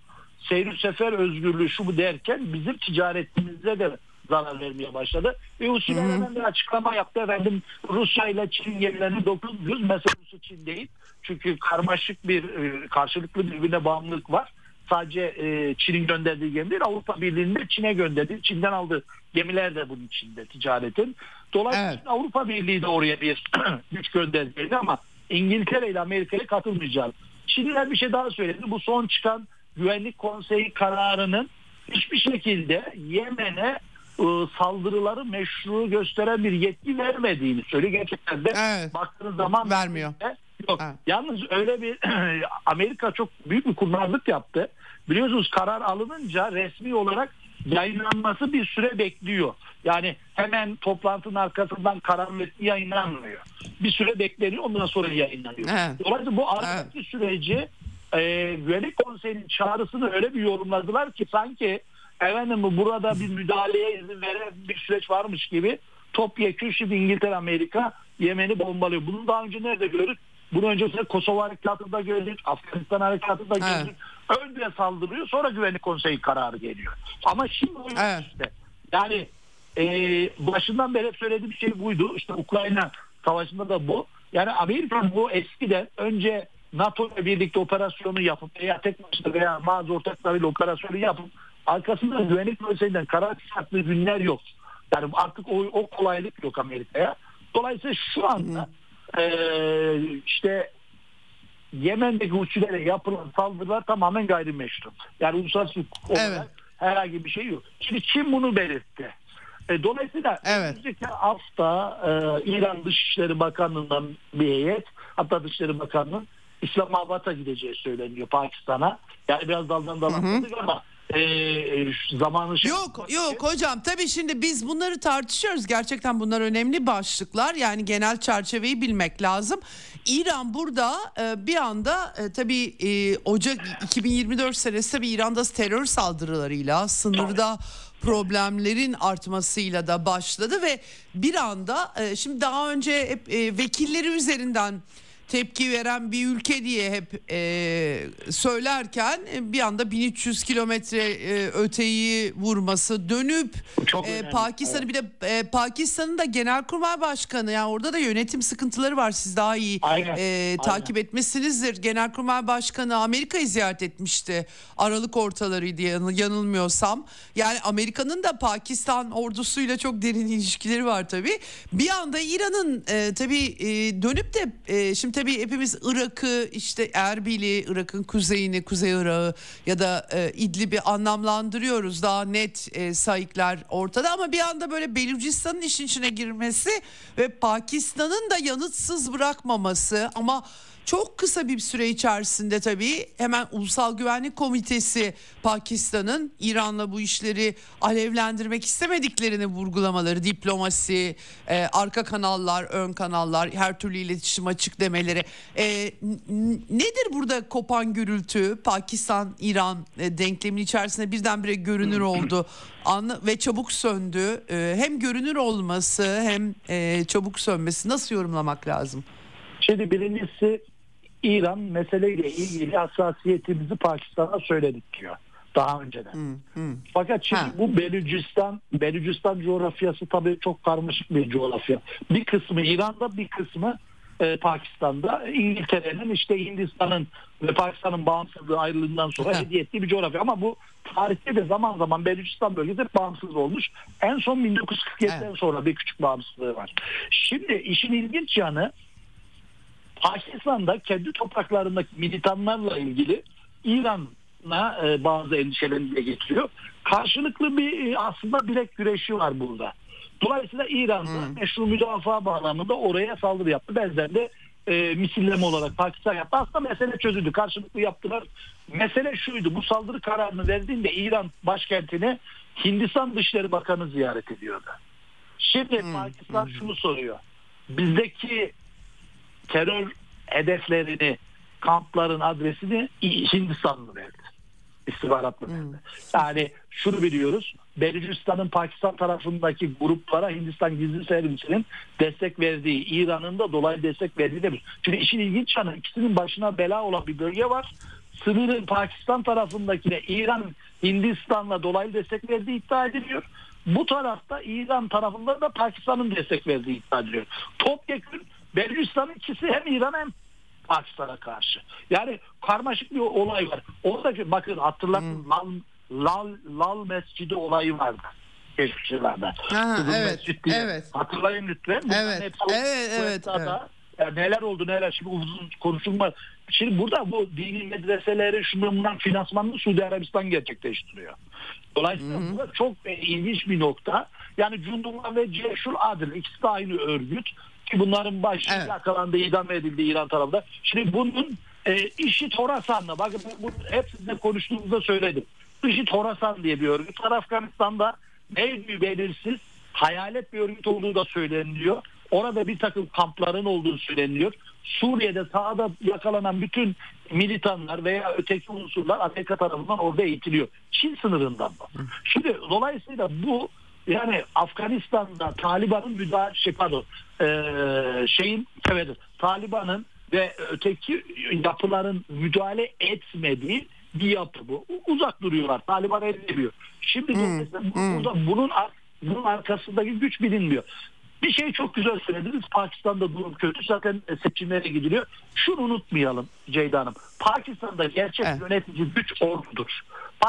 seyir sefer özgürlüğü şu bu derken bizim ticaretimize de zarar vermeye başladı. Ve Husiler hemen bir açıklama yaptı efendim Rusya ile Çin gemilerini 900 mesela Çin değil. Çünkü karmaşık bir e, karşılıklı birbirine bağımlılık var sadece e, Çin'in gönderdiği gemi değil Avrupa Birliği'nin Çin'e gönderdiği Çin'den aldığı gemiler de bunun içinde ticaretin. Dolayısıyla evet. Avrupa Birliği de oraya bir güç gönderdi ama İngiltere ile Amerika'ya katılmayacağız. Çinliler bir şey daha söyledi. Bu son çıkan Güvenlik Konseyi kararının hiçbir şekilde Yemen'e ıı, saldırıları meşru gösteren bir yetki vermediğini söylüyor. Gerçekten de evet. baktığınız zaman vermiyor. Yok. Evet. Yalnız öyle bir Amerika çok büyük bir kurnazlık yaptı. Biliyorsunuz karar alınınca resmi olarak yayınlanması bir süre bekliyor. Yani hemen toplantının arkasından karar metni yayınlanmıyor. Bir süre bekleniyor ondan sonra yayınlanıyor. Evet. Dolayısıyla bu aradaki evet. süreci e, Güvenlik Konseyi'nin çağrısını öyle bir yorumladılar ki sanki efendim burada bir müdahaleye izin veren bir süreç varmış gibi topyekun şimdi İngiltere Amerika Yemen'i bombalıyor. Bunu daha önce nerede gördük? Bunu öncesinde Kosova harekatında gördük, Afganistan harekatında gördük. Evet. Önce saldırıyor sonra güvenlik konseyi kararı geliyor. Ama şimdi o evet. işte. Yani e, başından beri hep söylediğim şey buydu. İşte Ukrayna savaşında da bu. Yani Amerika bu eskiden önce NATO ile birlikte operasyonu yapıp veya tek başına veya bazı ortaklarıyla operasyonu yapıp arkasında güvenlik konseyinden karar çıkarttığı günler yok. Yani artık o, o kolaylık yok Amerika'ya. Dolayısıyla şu anda e, işte Yemen'deki Hutsilere yapılan saldırılar tamamen gayrimeşru. Yani uluslararası olarak evet. herhangi bir şey yok. Şimdi Çin bunu belirtti. E, dolayısıyla evet. önümüzdeki hafta e, İran Dışişleri Bakanlığı'ndan bir heyet hatta Dışişleri Bakanlığı İslamabad'a gideceği söyleniyor Pakistan'a. Yani biraz daldan dala ama e, zamanı şey Yok yok hocam tabii şimdi biz bunları tartışıyoruz. Gerçekten bunlar önemli başlıklar. Yani genel çerçeveyi bilmek lazım. İran burada e, bir anda e, tabii Ocak 2024 senesi tabii İran'da terör saldırılarıyla sınırda problemlerin artmasıyla da başladı ve bir anda şimdi daha önce hep vekilleri üzerinden tepki veren bir ülke diye hep e, söylerken e, bir anda 1300 kilometre e, öteyi vurması dönüp e, Pakistan'ı bir de e, Pakistan'ın da genelkurmay başkanı yani orada da yönetim sıkıntıları var siz daha iyi aynen, e, takip aynen. etmişsinizdir. Genelkurmay başkanı Amerika'yı ziyaret etmişti Aralık ortalarıydı yanılmıyorsam. Yani Amerika'nın da Pakistan ordusuyla çok derin ilişkileri var tabii. Bir anda İran'ın e, tabii e, dönüp de e, şimdi tabii hepimiz Irak'ı işte Erbil'i, Irak'ın kuzeyini, Kuzey Irak'ı ya da e, İdlib'i anlamlandırıyoruz. Daha net e, sayıklar ortada ama bir anda böyle Belucistan'ın işin içine girmesi ve Pakistan'ın da yanıtsız bırakmaması ama çok kısa bir süre içerisinde tabii hemen Ulusal Güvenlik Komitesi Pakistan'ın İran'la bu işleri alevlendirmek istemediklerini vurgulamaları, diplomasi, e, arka kanallar, ön kanallar, her türlü iletişim açık demeleri. E, nedir burada kopan gürültü? Pakistan-İran e, denklemin içerisinde birdenbire görünür oldu anla ve çabuk söndü. E, hem görünür olması hem e, çabuk sönmesi nasıl yorumlamak lazım? Şimdi birincisi İran meseleyle ilgili hassasiyetimizi Pakistan'a söyledik diyor daha önceden. Hmm, hmm. Fakat şimdi ha. bu Belucistan, Belucistan coğrafyası tabii çok karmaşık bir coğrafya. Bir kısmı İran'da bir kısmı e, Pakistan'da. İngiltere'nin işte Hindistan'ın ve Pakistan'ın bağımsızlığı ayrılığından sonra hediye ettiği bir coğrafya. Ama bu tarihte de zaman zaman Belucistan bölgesi bağımsız olmuş. En son 1947'den evet. sonra bir küçük bağımsızlığı var. Şimdi işin ilginç yanı Pakistan'da kendi topraklarındaki militanlarla ilgili İran'a e, bazı endişelerini de getiriyor. Karşılıklı bir e, aslında bilek güreşi var burada. Dolayısıyla İran'da meşru müdafaa bağlamında oraya saldırı yaptı. Benzer de e, misilleme olarak Pakistan yaptı. Aslında mesele çözüldü. Karşılıklı yaptılar. Mesele şuydu. Bu saldırı kararını verdiğinde İran başkentini Hindistan Dışişleri Bakanı ziyaret ediyordu. Şimdi Pakistan şunu soruyor. Bizdeki terör hedeflerini, kampların adresini Hindistanlı verdi. İstihbaratlı verdi. Yani şunu biliyoruz. Belucistan'ın Pakistan tarafındaki gruplara Hindistan gizli servisinin destek verdiği, İran'ın da dolaylı destek verdiği de bir. Şimdi işin ilginç yanı ikisinin başına bela olan bir bölge var. Sınırın Pakistan tarafındakine İran Hindistan'la dolaylı destek verdiği iddia ediliyor. Bu tarafta İran tarafında da Pakistan'ın destek verdiği iddia ediliyor. Topyekun Belucistan'ın ikisi hem İran hem Pakistan'a karşı. Yani karmaşık bir olay var. Oradaki bakın hatırlatın hmm. Lal, Lal, Lal Mescidi olayı vardı geçmişlerde. evet, evet. Hatırlayın lütfen. evet, evet, evet, evet. Ya neler oldu neler şimdi uzun konuşulmaz. Şimdi burada bu dini medreseleri şundan finansmanını Suudi Arabistan gerçekleştiriyor. Dolayısıyla hı çok e, ilginç bir nokta. Yani Cundullah ve Ceşul Adil ikisi de aynı örgüt ki bunların başı evet. yakalandı, idam edildi İran tarafında. Şimdi bunun e, işi Torasan'la bakın bu, hep sizinle konuştuğumuzda söyledim. İşi Torasan diye bir örgüt var Afganistan'da neydi belirsiz hayalet bir örgüt olduğu da söyleniliyor. Orada bir takım kampların olduğu söyleniyor. Suriye'de sahada yakalanan bütün militanlar veya öteki unsurlar Amerika tarafından orada eğitiliyor. Çin sınırından da. Şimdi dolayısıyla bu yani Afganistan'da Taliban'ın müdahale şey pardon e, şeyin evet Taliban'ın ve öteki yapıların müdahale etmediği bir yapı bu. Uzak duruyorlar. Taliban edemiyor. Şimdi hmm. hmm. burada bunun bunun arkasındaki güç bilinmiyor. Bir şey çok güzel söylediniz. Pakistan'da durum kötü. Zaten seçimlere gidiliyor. Şunu unutmayalım Ceyda Hanım. Pakistan'da gerçek evet. yönetici güç ordudur.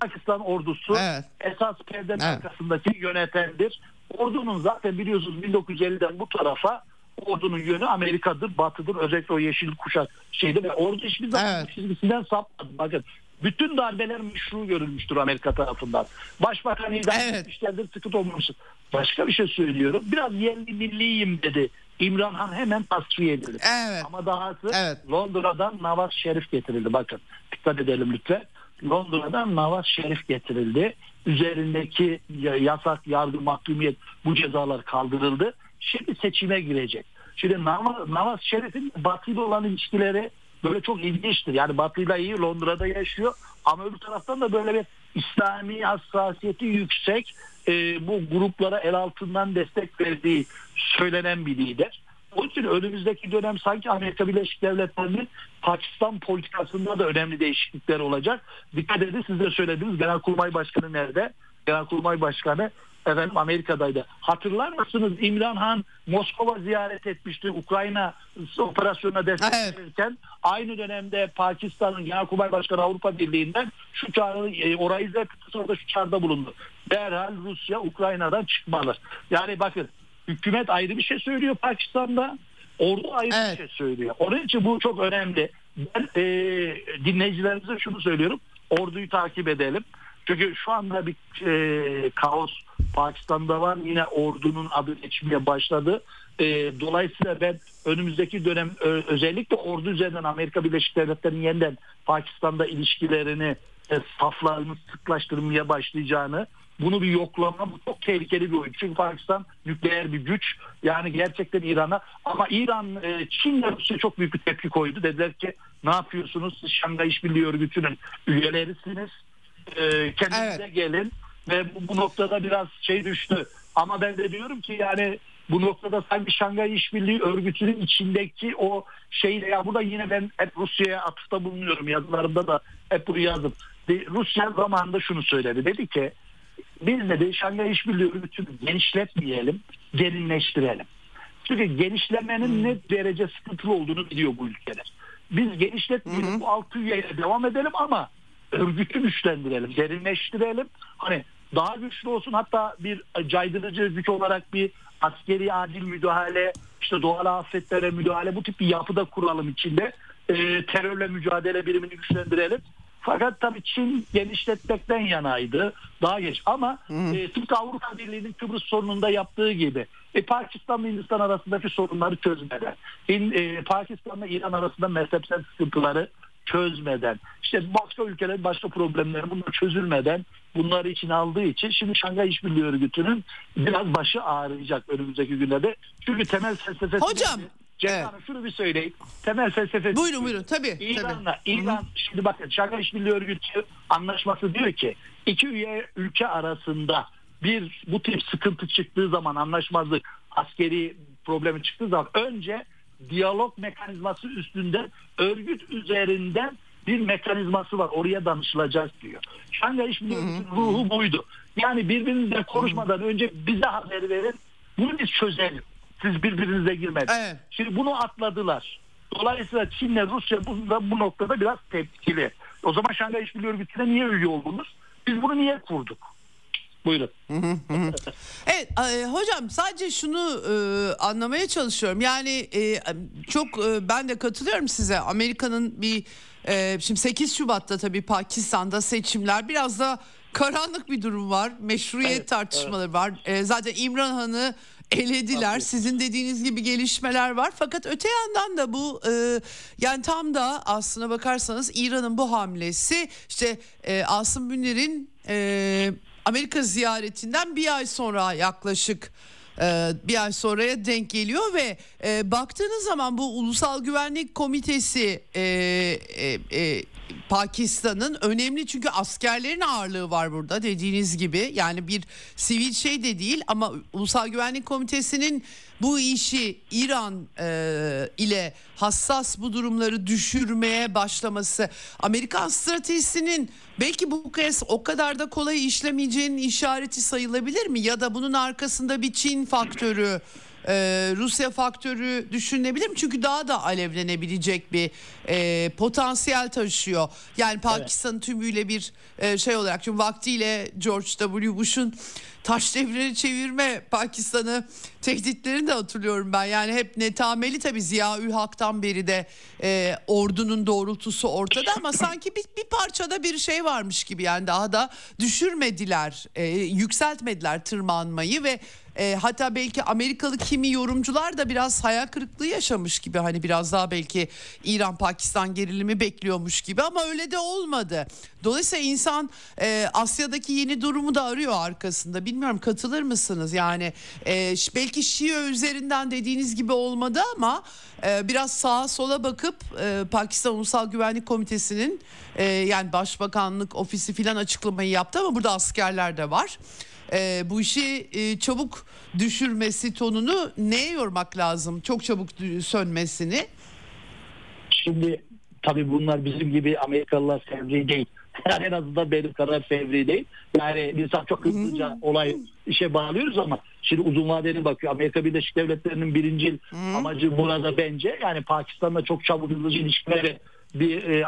Pakistan ordusu evet. esas perdenin evet. arkasındaki yönetendir. Ordunun zaten biliyorsunuz 1950'den bu tarafa ordunun yönü Amerika'dır, batıdır. Özellikle o yeşil kuşak şeyde ve ordu hiçbir zaman evet. çizgisinden sapmadı. Bakın bütün darbeler meşru görülmüştür Amerika tarafından. Başbakan idam evet. etmişlerdir, sıkıntı olmamıştır. Başka bir şey söylüyorum. Biraz yerli milliyim dedi. İmran Han hemen tasfiye edildi. Evet. Ama dahası evet. Londra'dan Nawaz Şerif getirildi. Bakın dikkat edelim lütfen. Londra'dan Nawaz Şerif getirildi. Üzerindeki yasak, yargı, mahkumiyet bu cezalar kaldırıldı. Şimdi seçime girecek. Şimdi Nawaz, Nawaz Şerif'in Batı ile olan ilişkileri böyle çok ilginçtir. Yani Batı ile iyi Londra'da yaşıyor ama öbür taraftan da böyle bir İslami hassasiyeti yüksek e, bu gruplara el altından destek verdiği söylenen bir lider. Onun için önümüzdeki dönem sanki Amerika Birleşik Devletleri'nin Pakistan politikasında da önemli değişiklikler olacak. Dikkat edin siz de söylediniz Genelkurmay Başkanı nerede? Genelkurmay Başkanı efendim Amerika'daydı. Hatırlar mısınız İmran Han Moskova ziyaret etmişti Ukrayna operasyonuna destek evet. verirken aynı dönemde Pakistan'ın Genelkurmay Başkanı Avrupa Birliği'nden şu çağrı e, orayı da sonra şu çağrıda bulundu. Derhal Rusya Ukrayna'dan çıkmalı. Yani bakın hükümet ayrı bir şey söylüyor Pakistan'da ordu ayrı evet. bir şey söylüyor. Onun için bu çok önemli. Ben e, dinleyicilerimize şunu söylüyorum. Orduyu takip edelim. Çünkü şu anda bir e, kaos Pakistan'da var. Yine ordunun adı geçmeye başladı. E, dolayısıyla ben önümüzdeki dönem özellikle ordu üzerinden Amerika Birleşik Devletleri'nin yeniden Pakistan'da ilişkilerini e, saflarını sıklaştırmaya başlayacağını bunu bir yoklama bu çok tehlikeli bir oyun. Çünkü Pakistan nükleer bir güç. Yani gerçekten İran'a ama İran e, Çin'le Rusya çok büyük bir tepki koydu. Dediler ki ne yapıyorsunuz? Siz Şangay İşbirliği Örgütü'nün üyelerisiniz. E, kendinize evet. gelin ve bu, bu noktada biraz şey düştü. Ama ben de diyorum ki yani bu noktada sanki Şangay İşbirliği Örgütü'nün içindeki o şeyle ya burada yine ben hep Rusya'ya atıfta bulunuyorum yazılarımda da hep bunu yazdım. Rusya zamanında şunu söyledi. Dedi ki biz de Şangay İşbirliği Örgütü'nü genişletmeyelim, derinleştirelim. Çünkü genişlemenin hmm. ne derece sıkıntılı olduğunu biliyor bu ülkeler. Biz genişletmeyelim, hmm. bu altı üyeyle devam edelim ama örgütü güçlendirelim, derinleştirelim. Hani daha güçlü olsun hatta bir caydırıcı güç olarak bir askeri adil müdahale, işte doğal afetlere müdahale bu tip bir yapıda kuralım içinde. E, terörle mücadele birimini güçlendirelim. Fakat tabii Çin genişletmekten yanaydı. Daha geç ama e, tıpkı Avrupa Birliği'nin Kıbrıs sorununda yaptığı gibi e, Pakistan'la Hindistan arasındaki sorunları çözmeden, e, Pakistan'la İran arasında mezhepsel sıkıntıları çözmeden, işte başka ülkelerin başka problemleri bunlar çözülmeden bunları için aldığı için şimdi Şangay İşbirliği Örgütü'nün biraz başı ağrıyacak önümüzdeki günlerde. Çünkü temel felsefesi Hocam, Cenab evet. Şunu bir söyleyeyim. Temel felsefesi Buyurun buyurun tabii. tabii. İran'la İran şimdi bakın Şangay İşbirliği Örgütü anlaşması diyor ki iki üye ülke arasında bir bu tip sıkıntı çıktığı zaman anlaşmazlık askeri problemi çıktığı zaman önce diyalog mekanizması üstünde örgüt üzerinden bir mekanizması var. Oraya danışılacak diyor. Şangay İşbirliği Örgütü'nün ruhu buydu. Yani birbirinizle konuşmadan önce bize haber verin. Bunu biz çözelim. Siz birbirinize girmedin. Evet. Şimdi bunu atladılar. Dolayısıyla Çin'le Rusya bu, bu noktada biraz tepkili. O zaman Şangay İşbirliği Örgütü'ne niye üye oldunuz? Biz bunu niye kurduk? Buyurun. Evet e, hocam sadece şunu e, anlamaya çalışıyorum. Yani e, çok e, ben de katılıyorum size. Amerika'nın bir e, şimdi 8 Şubat'ta tabii Pakistan'da seçimler biraz da karanlık bir durum var. Meşruiyet Evet, tartışmaları var. E, zaten İmran Han'ı elediler. Tabii. Sizin dediğiniz gibi gelişmeler var. Fakat öte yandan da bu e, yani tam da aslına bakarsanız İran'ın bu hamlesi işte e, Asım Bünler'in e, Amerika ziyaretinden bir ay sonra yaklaşık e, bir ay sonraya denk geliyor ve e, baktığınız zaman bu Ulusal Güvenlik Komitesi e, e, e, Pakistan'ın önemli çünkü askerlerin ağırlığı var burada dediğiniz gibi. Yani bir sivil şey de değil ama Ulusal Güvenlik Komitesi'nin bu işi İran e, ile hassas bu durumları düşürmeye başlaması. Amerikan stratejisinin belki bu kez o kadar da kolay işlemeyeceğinin işareti sayılabilir mi? Ya da bunun arkasında bir Çin faktörü e, Rusya faktörü düşünülebilir mi? Çünkü daha da alevlenebilecek bir e, potansiyel taşıyor. Yani Pakistan'ın tümüyle bir e, şey olarak çünkü vaktiyle George W. Bush'un taş devrini çevirme Pakistan'ı tehditlerini de hatırlıyorum ben. Yani hep netameli tabii Ziya Hak'tan beri de e, ordunun doğrultusu ortada ama sanki bir, bir parçada bir şey varmış gibi yani daha da düşürmediler, e, yükseltmediler tırmanmayı ve e, hatta belki Amerikalı kimi yorumcular da biraz hayal kırıklığı yaşamış gibi hani biraz daha belki İran Pakistan gerilimi bekliyormuş gibi ama öyle de olmadı. Dolayısıyla insan e, Asya'daki yeni durumu da arıyor arkasında. Bilmiyorum katılır mısınız? Yani e, belki Şii üzerinden dediğiniz gibi olmadı ama e, biraz sağa sola bakıp e, Pakistan Ulusal Güvenlik Komitesi'nin e, yani Başbakanlık ofisi filan açıklamayı yaptı ama burada askerler de var e, bu işi e, çabuk düşürmesi tonunu neye yormak lazım? Çok çabuk sönmesini. Şimdi tabii bunlar bizim gibi Amerikalılar fevri değil. Yani en azından benim kadar fevri değil. Yani insan çok hızlıca olay işe bağlıyoruz ama şimdi uzun vadeli bakıyor. Amerika Birleşik Devletleri'nin birinci amacı burada bence yani Pakistan'la çok çabuk hızlıca ilişkileri bir e,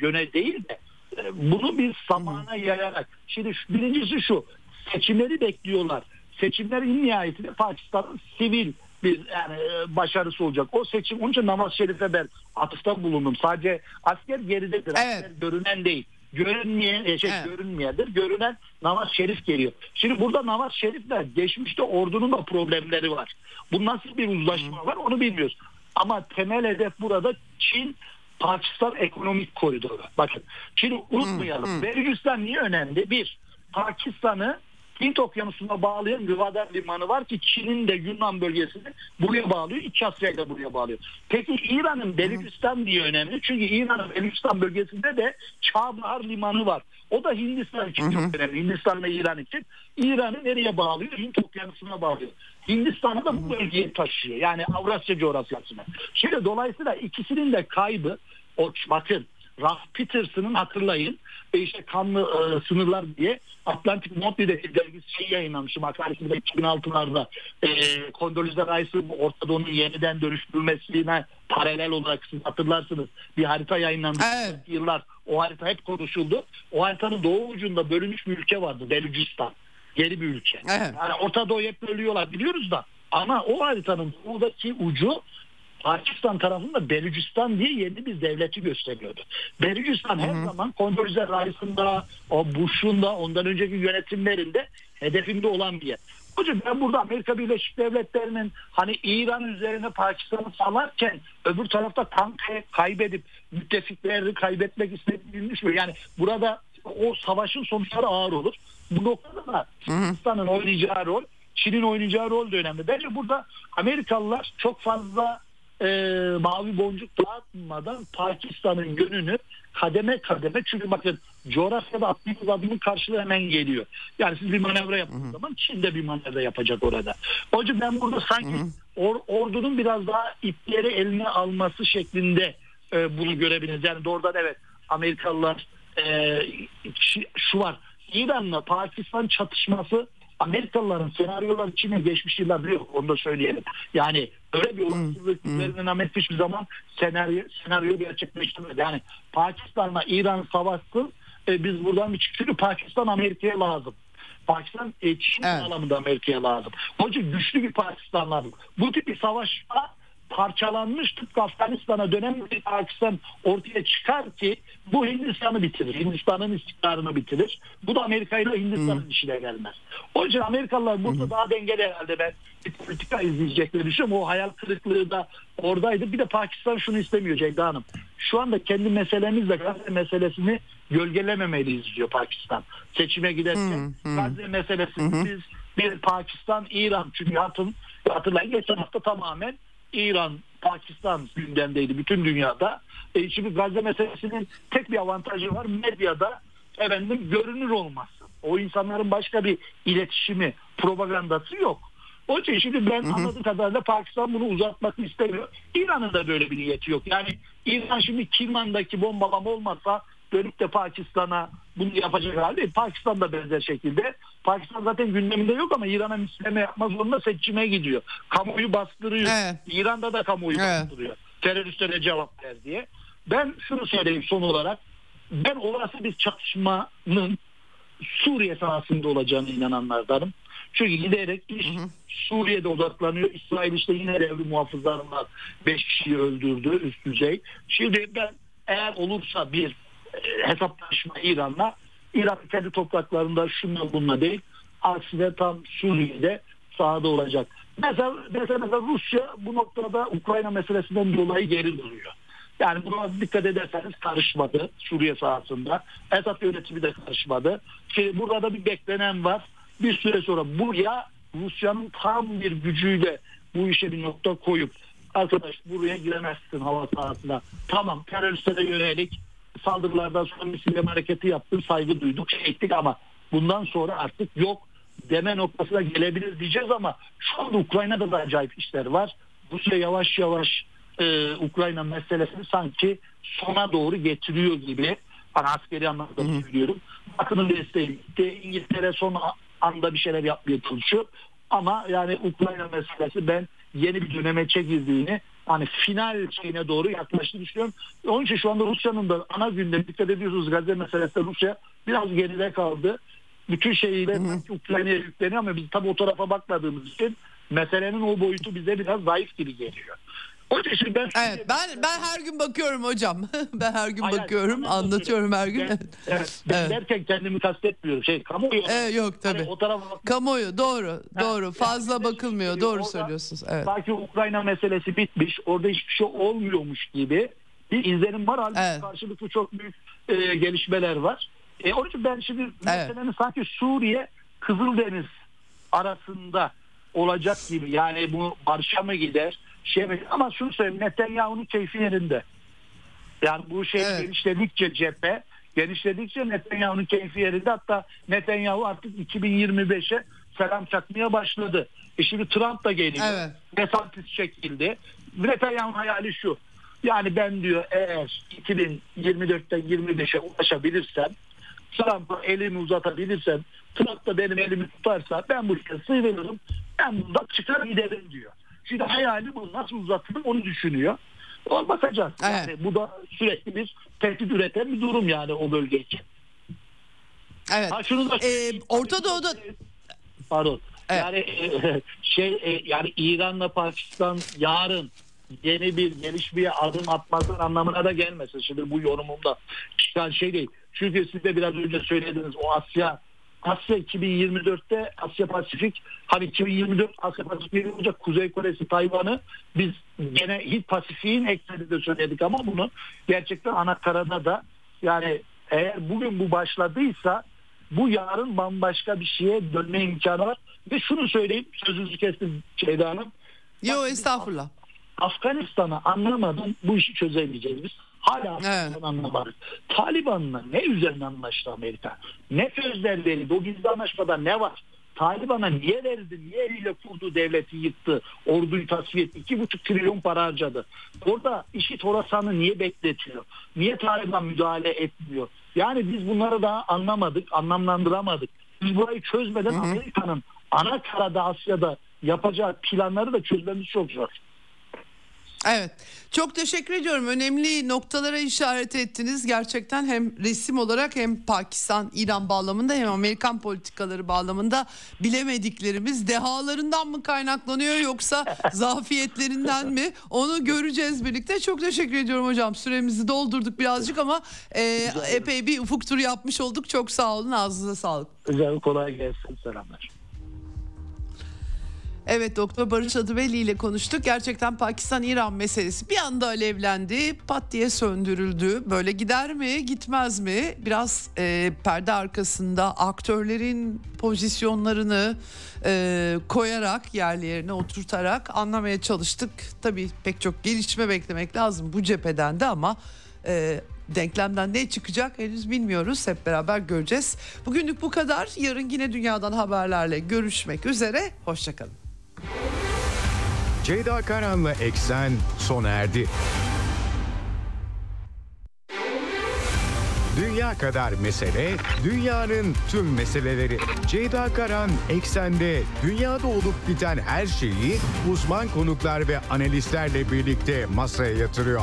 yöne değil de e, bunu bir zamana yayarak. Şimdi şu- birincisi şu seçimleri bekliyorlar. Seçimler en nihayetinde Pakistan'ın sivil bir yani e, başarısı olacak. O seçim onun için Namaz Şerif'e ben atıfta bulundum. Sadece asker geridedir. Evet. Asker görünen değil. Görünmeyen, e, şey, Evet. görünmeyendir. Görünen namaz şerif geliyor. Şimdi burada namaz şerifler geçmişte ordunun da problemleri var. Bu nasıl bir uzlaşma var onu bilmiyoruz. Ama temel hedef burada Çin Pakistan ekonomik koridoru. Bakın şimdi unutmayalım. Belucistan niye önemli? Bir, Pakistan'ı Hint okyanusuna bağlayan Gwadar limanı var ki Çin'in de Yunan bölgesini buraya bağlıyor. İç Asya'yı da buraya bağlıyor. Peki İran'ın Belucistan diye önemli. Çünkü İran'ın Belucistan bölgesinde de Çabahar limanı var. O da Hindistan için çok önemli. Hindistan ve İran için. İran'ı nereye bağlıyor? Hint okyanusuna bağlıyor. Hindistan'ı da bu bölgeye taşıyor. Yani Avrasya coğrafyasına. Şimdi dolayısıyla ikisinin de kaybı o bakın Ralph Peterson'ın hatırlayın e, işte kanlı e, sınırlar diye Atlantic Monthly'de dergisi şey yayınlamış makalesinde 2006'larda e, Condoleezza Rice'ın Orta Doğu'nun yeniden dönüştürülmesine paralel olarak siz hatırlarsınız bir harita yayınlanmış Evet. yıllar o harita hep konuşuldu. O haritanın doğu ucunda bölünmüş bir ülke vardı Belucistan. Geri bir ülke. Evet. Yani Orta Doğu'yu hep bölüyorlar biliyoruz da ama o haritanın buradaki ucu Pakistan tarafında Belucistan diye yeni bir devleti gösteriyordu. Belucistan her zaman Kondolize Rice'ın o Bush'un da ondan önceki yönetimlerinde hedefinde olan bir yer. Hocam ben burada Amerika Birleşik Devletleri'nin hani İran üzerine Pakistan'ı salarken öbür tarafta tank kaybedip müttefiklerini kaybetmek istediğini düşünüyor. Yani burada o savaşın sonuçları ağır olur. Bu noktada da Pakistan'ın oynayacağı rol, Çin'in oynayacağı rol de önemli. Bence burada Amerikalılar çok fazla e, mavi boncuk dağıtmadan Pakistan'ın yönünü kademe kademe çünkü bakın coğrafyada attığınız adımın karşılığı hemen geliyor. Yani siz bir manevra yaptığınız zaman Çin de bir manevra yapacak orada. Yüzden ben burada sanki or, ordunun biraz daha ipleri eline alması şeklinde e, bunu görebiliriz. Yani doğrudan evet Amerikalılar e, şu var İran'la Pakistan çatışması Amerikalıların senaryolar içine geçmiş yıllarda yok onu da söyleyelim. Yani öyle bir hmm. üzerinden Amerika hiçbir zaman senaryo, senaryo gerçekleştirmedi. Yani Pakistan'la İran savaşsın e, biz buradan bir çıkıyor Pakistan Amerika'ya lazım. Pakistan Çin evet. bağlamında Amerika'ya lazım. İçin güçlü bir Pakistan lazım. Bu tip bir savaşta parçalanmış tıpkı Afganistan'a dönen bir Pakistan ortaya çıkar ki bu Hindistan'ı bitirir. Hindistan'ın istikrarını bitirir. Bu da Amerika ile Hindistan'ın hmm. işine gelmez. O yüzden Amerikalılar burada hmm. daha dengeli herhalde ben bir politika izleyecekleri düşünüyorum. O hayal kırıklığı da oradaydı. Bir de Pakistan şunu istemiyor Ceyda Hanım. Şu anda kendi meselemizle Gazze meselesini gölgelememeliyiz diyor Pakistan. Seçime giderken hmm. Gazze meselesini hmm. biz bir Pakistan, İran çünkü hatın, hatırlayın geçen hafta tamamen İran, Pakistan gündemdeydi bütün dünyada. E şimdi Gazze meselesinin tek bir avantajı var. Medyada efendim görünür olması. O insanların başka bir iletişimi, propagandası yok. O için şimdi ben hı hı. anladığım kadarıyla Pakistan bunu uzatmak istemiyor. İran'ın da böyle bir niyeti yok. Yani İran şimdi Kirman'daki bombalama olmasa dönüp de Pakistan'a bunu yapacak halde Pakistan da benzer şekilde. Pakistan zaten gündeminde yok ama İran'a misleme yapmaz zorunda seçime gidiyor. Kamuoyu bastırıyor. Evet. İran'da da kamuoyu evet. bastırıyor. Teröristlere cevap ver diye. Ben şunu söyleyeyim son olarak. Ben olası bir çatışmanın Suriye sahasında olacağını inananlardanım. Çünkü giderek iş hı hı. Suriye'de odaklanıyor. İsrail işte yine devri muhafızlarından 5 kişiyi öldürdü üst düzey. Şimdi ben eğer olursa bir hesaplaşma İran'la. İran kendi topraklarında şunla bununla değil. Aksine tam Suriye'de sahada olacak. Mesela, mesela, mesela Rusya bu noktada Ukrayna meselesinden dolayı geri duruyor. Yani buna dikkat ederseniz karışmadı Suriye sahasında. Esad yönetimi de karışmadı. Ki burada da bir beklenen var. Bir süre sonra buraya Rusya'nın tam bir gücüyle bu işe bir nokta koyup arkadaş buraya giremezsin hava sahasına. Tamam teröristlere yönelik saldırılardan sonra misilleme hareketi yaptım saygı duyduk şey ettik ama bundan sonra artık yok deme noktasına gelebilir diyeceğiz ama şu anda Ukrayna'da da acayip işler var. Rusya yavaş yavaş e, Ukrayna meselesini sanki sona doğru getiriyor gibi hani askeri anlamda söylüyorum. Batı'nın desteği bitti. İngiltere son anda bir şeyler yapmaya çalışıyor. Ama yani Ukrayna meselesi ben yeni bir döneme çekildiğini hani final şeyine doğru yaklaştığını düşünüyorum. Onun için şu anda Rusya'nın da ana gündemi dikkat ediyorsunuz Gazze meselesinde Rusya biraz geride kaldı. Bütün şeyiyle Ukrayna'ya yükleniyor ama biz tabi o tarafa bakmadığımız için meselenin o boyutu bize biraz zayıf gibi geliyor. O için ben evet, ben ben her gün bakıyorum hocam. ben her gün Hayır, bakıyorum, anlatıyorum her gün. Ben, evet, ben evet. derken kendimi kastetmiyorum. Şey kamuoyu. Evet, yok tabii. Hani o tarafa kamuoyu doğru, ha, doğru. Fazla yani, bakılmıyor. Şey, doğru söylüyorsunuz. Evet. Sanki Ukrayna meselesi bitmiş, orada hiçbir şey olmuyormuş gibi bir izlenim var. Halbuki evet. karşılıklı çok büyük e, gelişmeler var. E, onun için ben şimdi evet. meselenin sanki Suriye Kızıldeniz arasında olacak gibi. Yani bu barışa mı gider? şey ama şunu söyleyeyim Netanyahu'nun keyfi yerinde. Yani bu şey evet. genişledikçe cephe genişledikçe Netanyahu'nun keyfi yerinde hatta Netanyahu artık 2025'e selam çakmaya başladı. E şimdi Trump da geliyor. Evet. Desantis çekildi. Netanyahu'nun hayali şu. Yani ben diyor eğer 2024'ten 25'e ulaşabilirsem Trump'a elimi uzatabilirsem Trump da benim elimi tutarsa ben bu işe sıyrılırım ben bundan çıkar giderim diyor. Şimdi hayali bu nasıl uzatılır onu düşünüyor. O bakacağız. Evet. Yani bu da sürekli bir tehdit üreten bir durum yani o bölge için. Evet. Ha, şunu da ee, Orta Doğu'da pardon. Evet. Yani şey e, yani İran'la Pakistan yarın yeni bir gelişmeye adım atmasının anlamına da gelmesin. Şimdi bu yorumumda çıkan şey değil. Çünkü siz de biraz önce söylediniz o Asya Asya 2024'te Asya Pasifik hani 2024 Asya Pasifik olacak Kuzey Koresi Tayvan'ı biz gene Hint Pasifik'in ekseninde söyledik ama bunu gerçekten ana karada da yani eğer bugün bu başladıysa bu yarın bambaşka bir şeye dönme imkanı var. Ve şunu söyleyeyim sözünüzü kestim Ceyda Hanım. Yo estağfurullah. Afganistan'ı anlamadan bu işi çözemeyeceğiz biz. Hala evet. anlamadık. Taliban'la ne üzerine anlaştı Amerika? Ne sözler verildi? O gizli anlaşmada ne var? Taliban'a niye verdi? Niye eliyle kurdu devleti yıktı? Orduyu tasfiye etti. iki buçuk trilyon para harcadı. Orada işi Torasan'ı niye bekletiyor? Niye Taliban müdahale etmiyor? Yani biz bunları daha anlamadık, anlamlandıramadık. Biz burayı çözmeden Amerika'nın ana karada Asya'da yapacağı planları da çözmemiz çok zor. Evet. Çok teşekkür ediyorum. Önemli noktalara işaret ettiniz. Gerçekten hem resim olarak hem Pakistan-İran bağlamında hem Amerikan politikaları bağlamında bilemediklerimiz dehalarından mı kaynaklanıyor yoksa zafiyetlerinden mi? Onu göreceğiz birlikte. Çok teşekkür ediyorum hocam. Süremizi doldurduk birazcık ama e, epey bir ufuk turu yapmış olduk. Çok sağ olun. Ağzınıza sağlık. Güzel kolay gelsin. Selamlar. Evet Doktor Barış Adıveli ile konuştuk. Gerçekten Pakistan-İran meselesi bir anda alevlendi, pat diye söndürüldü. Böyle gider mi, gitmez mi? Biraz e, perde arkasında aktörlerin pozisyonlarını e, koyarak yerli yerine oturtarak anlamaya çalıştık. Tabii pek çok gelişme beklemek lazım bu cepheden de ama e, denklemden ne çıkacak henüz bilmiyoruz. Hep beraber göreceğiz. Bugünlük bu kadar. Yarın yine dünyadan haberlerle görüşmek üzere. Hoşçakalın. Ceyda Karan'la Eksen sona erdi. Dünya kadar mesele, dünyanın tüm meseleleri. Ceyda Karan Eksen'de dünyada olup biten her şeyi uzman konuklar ve analistlerle birlikte masaya yatırıyor.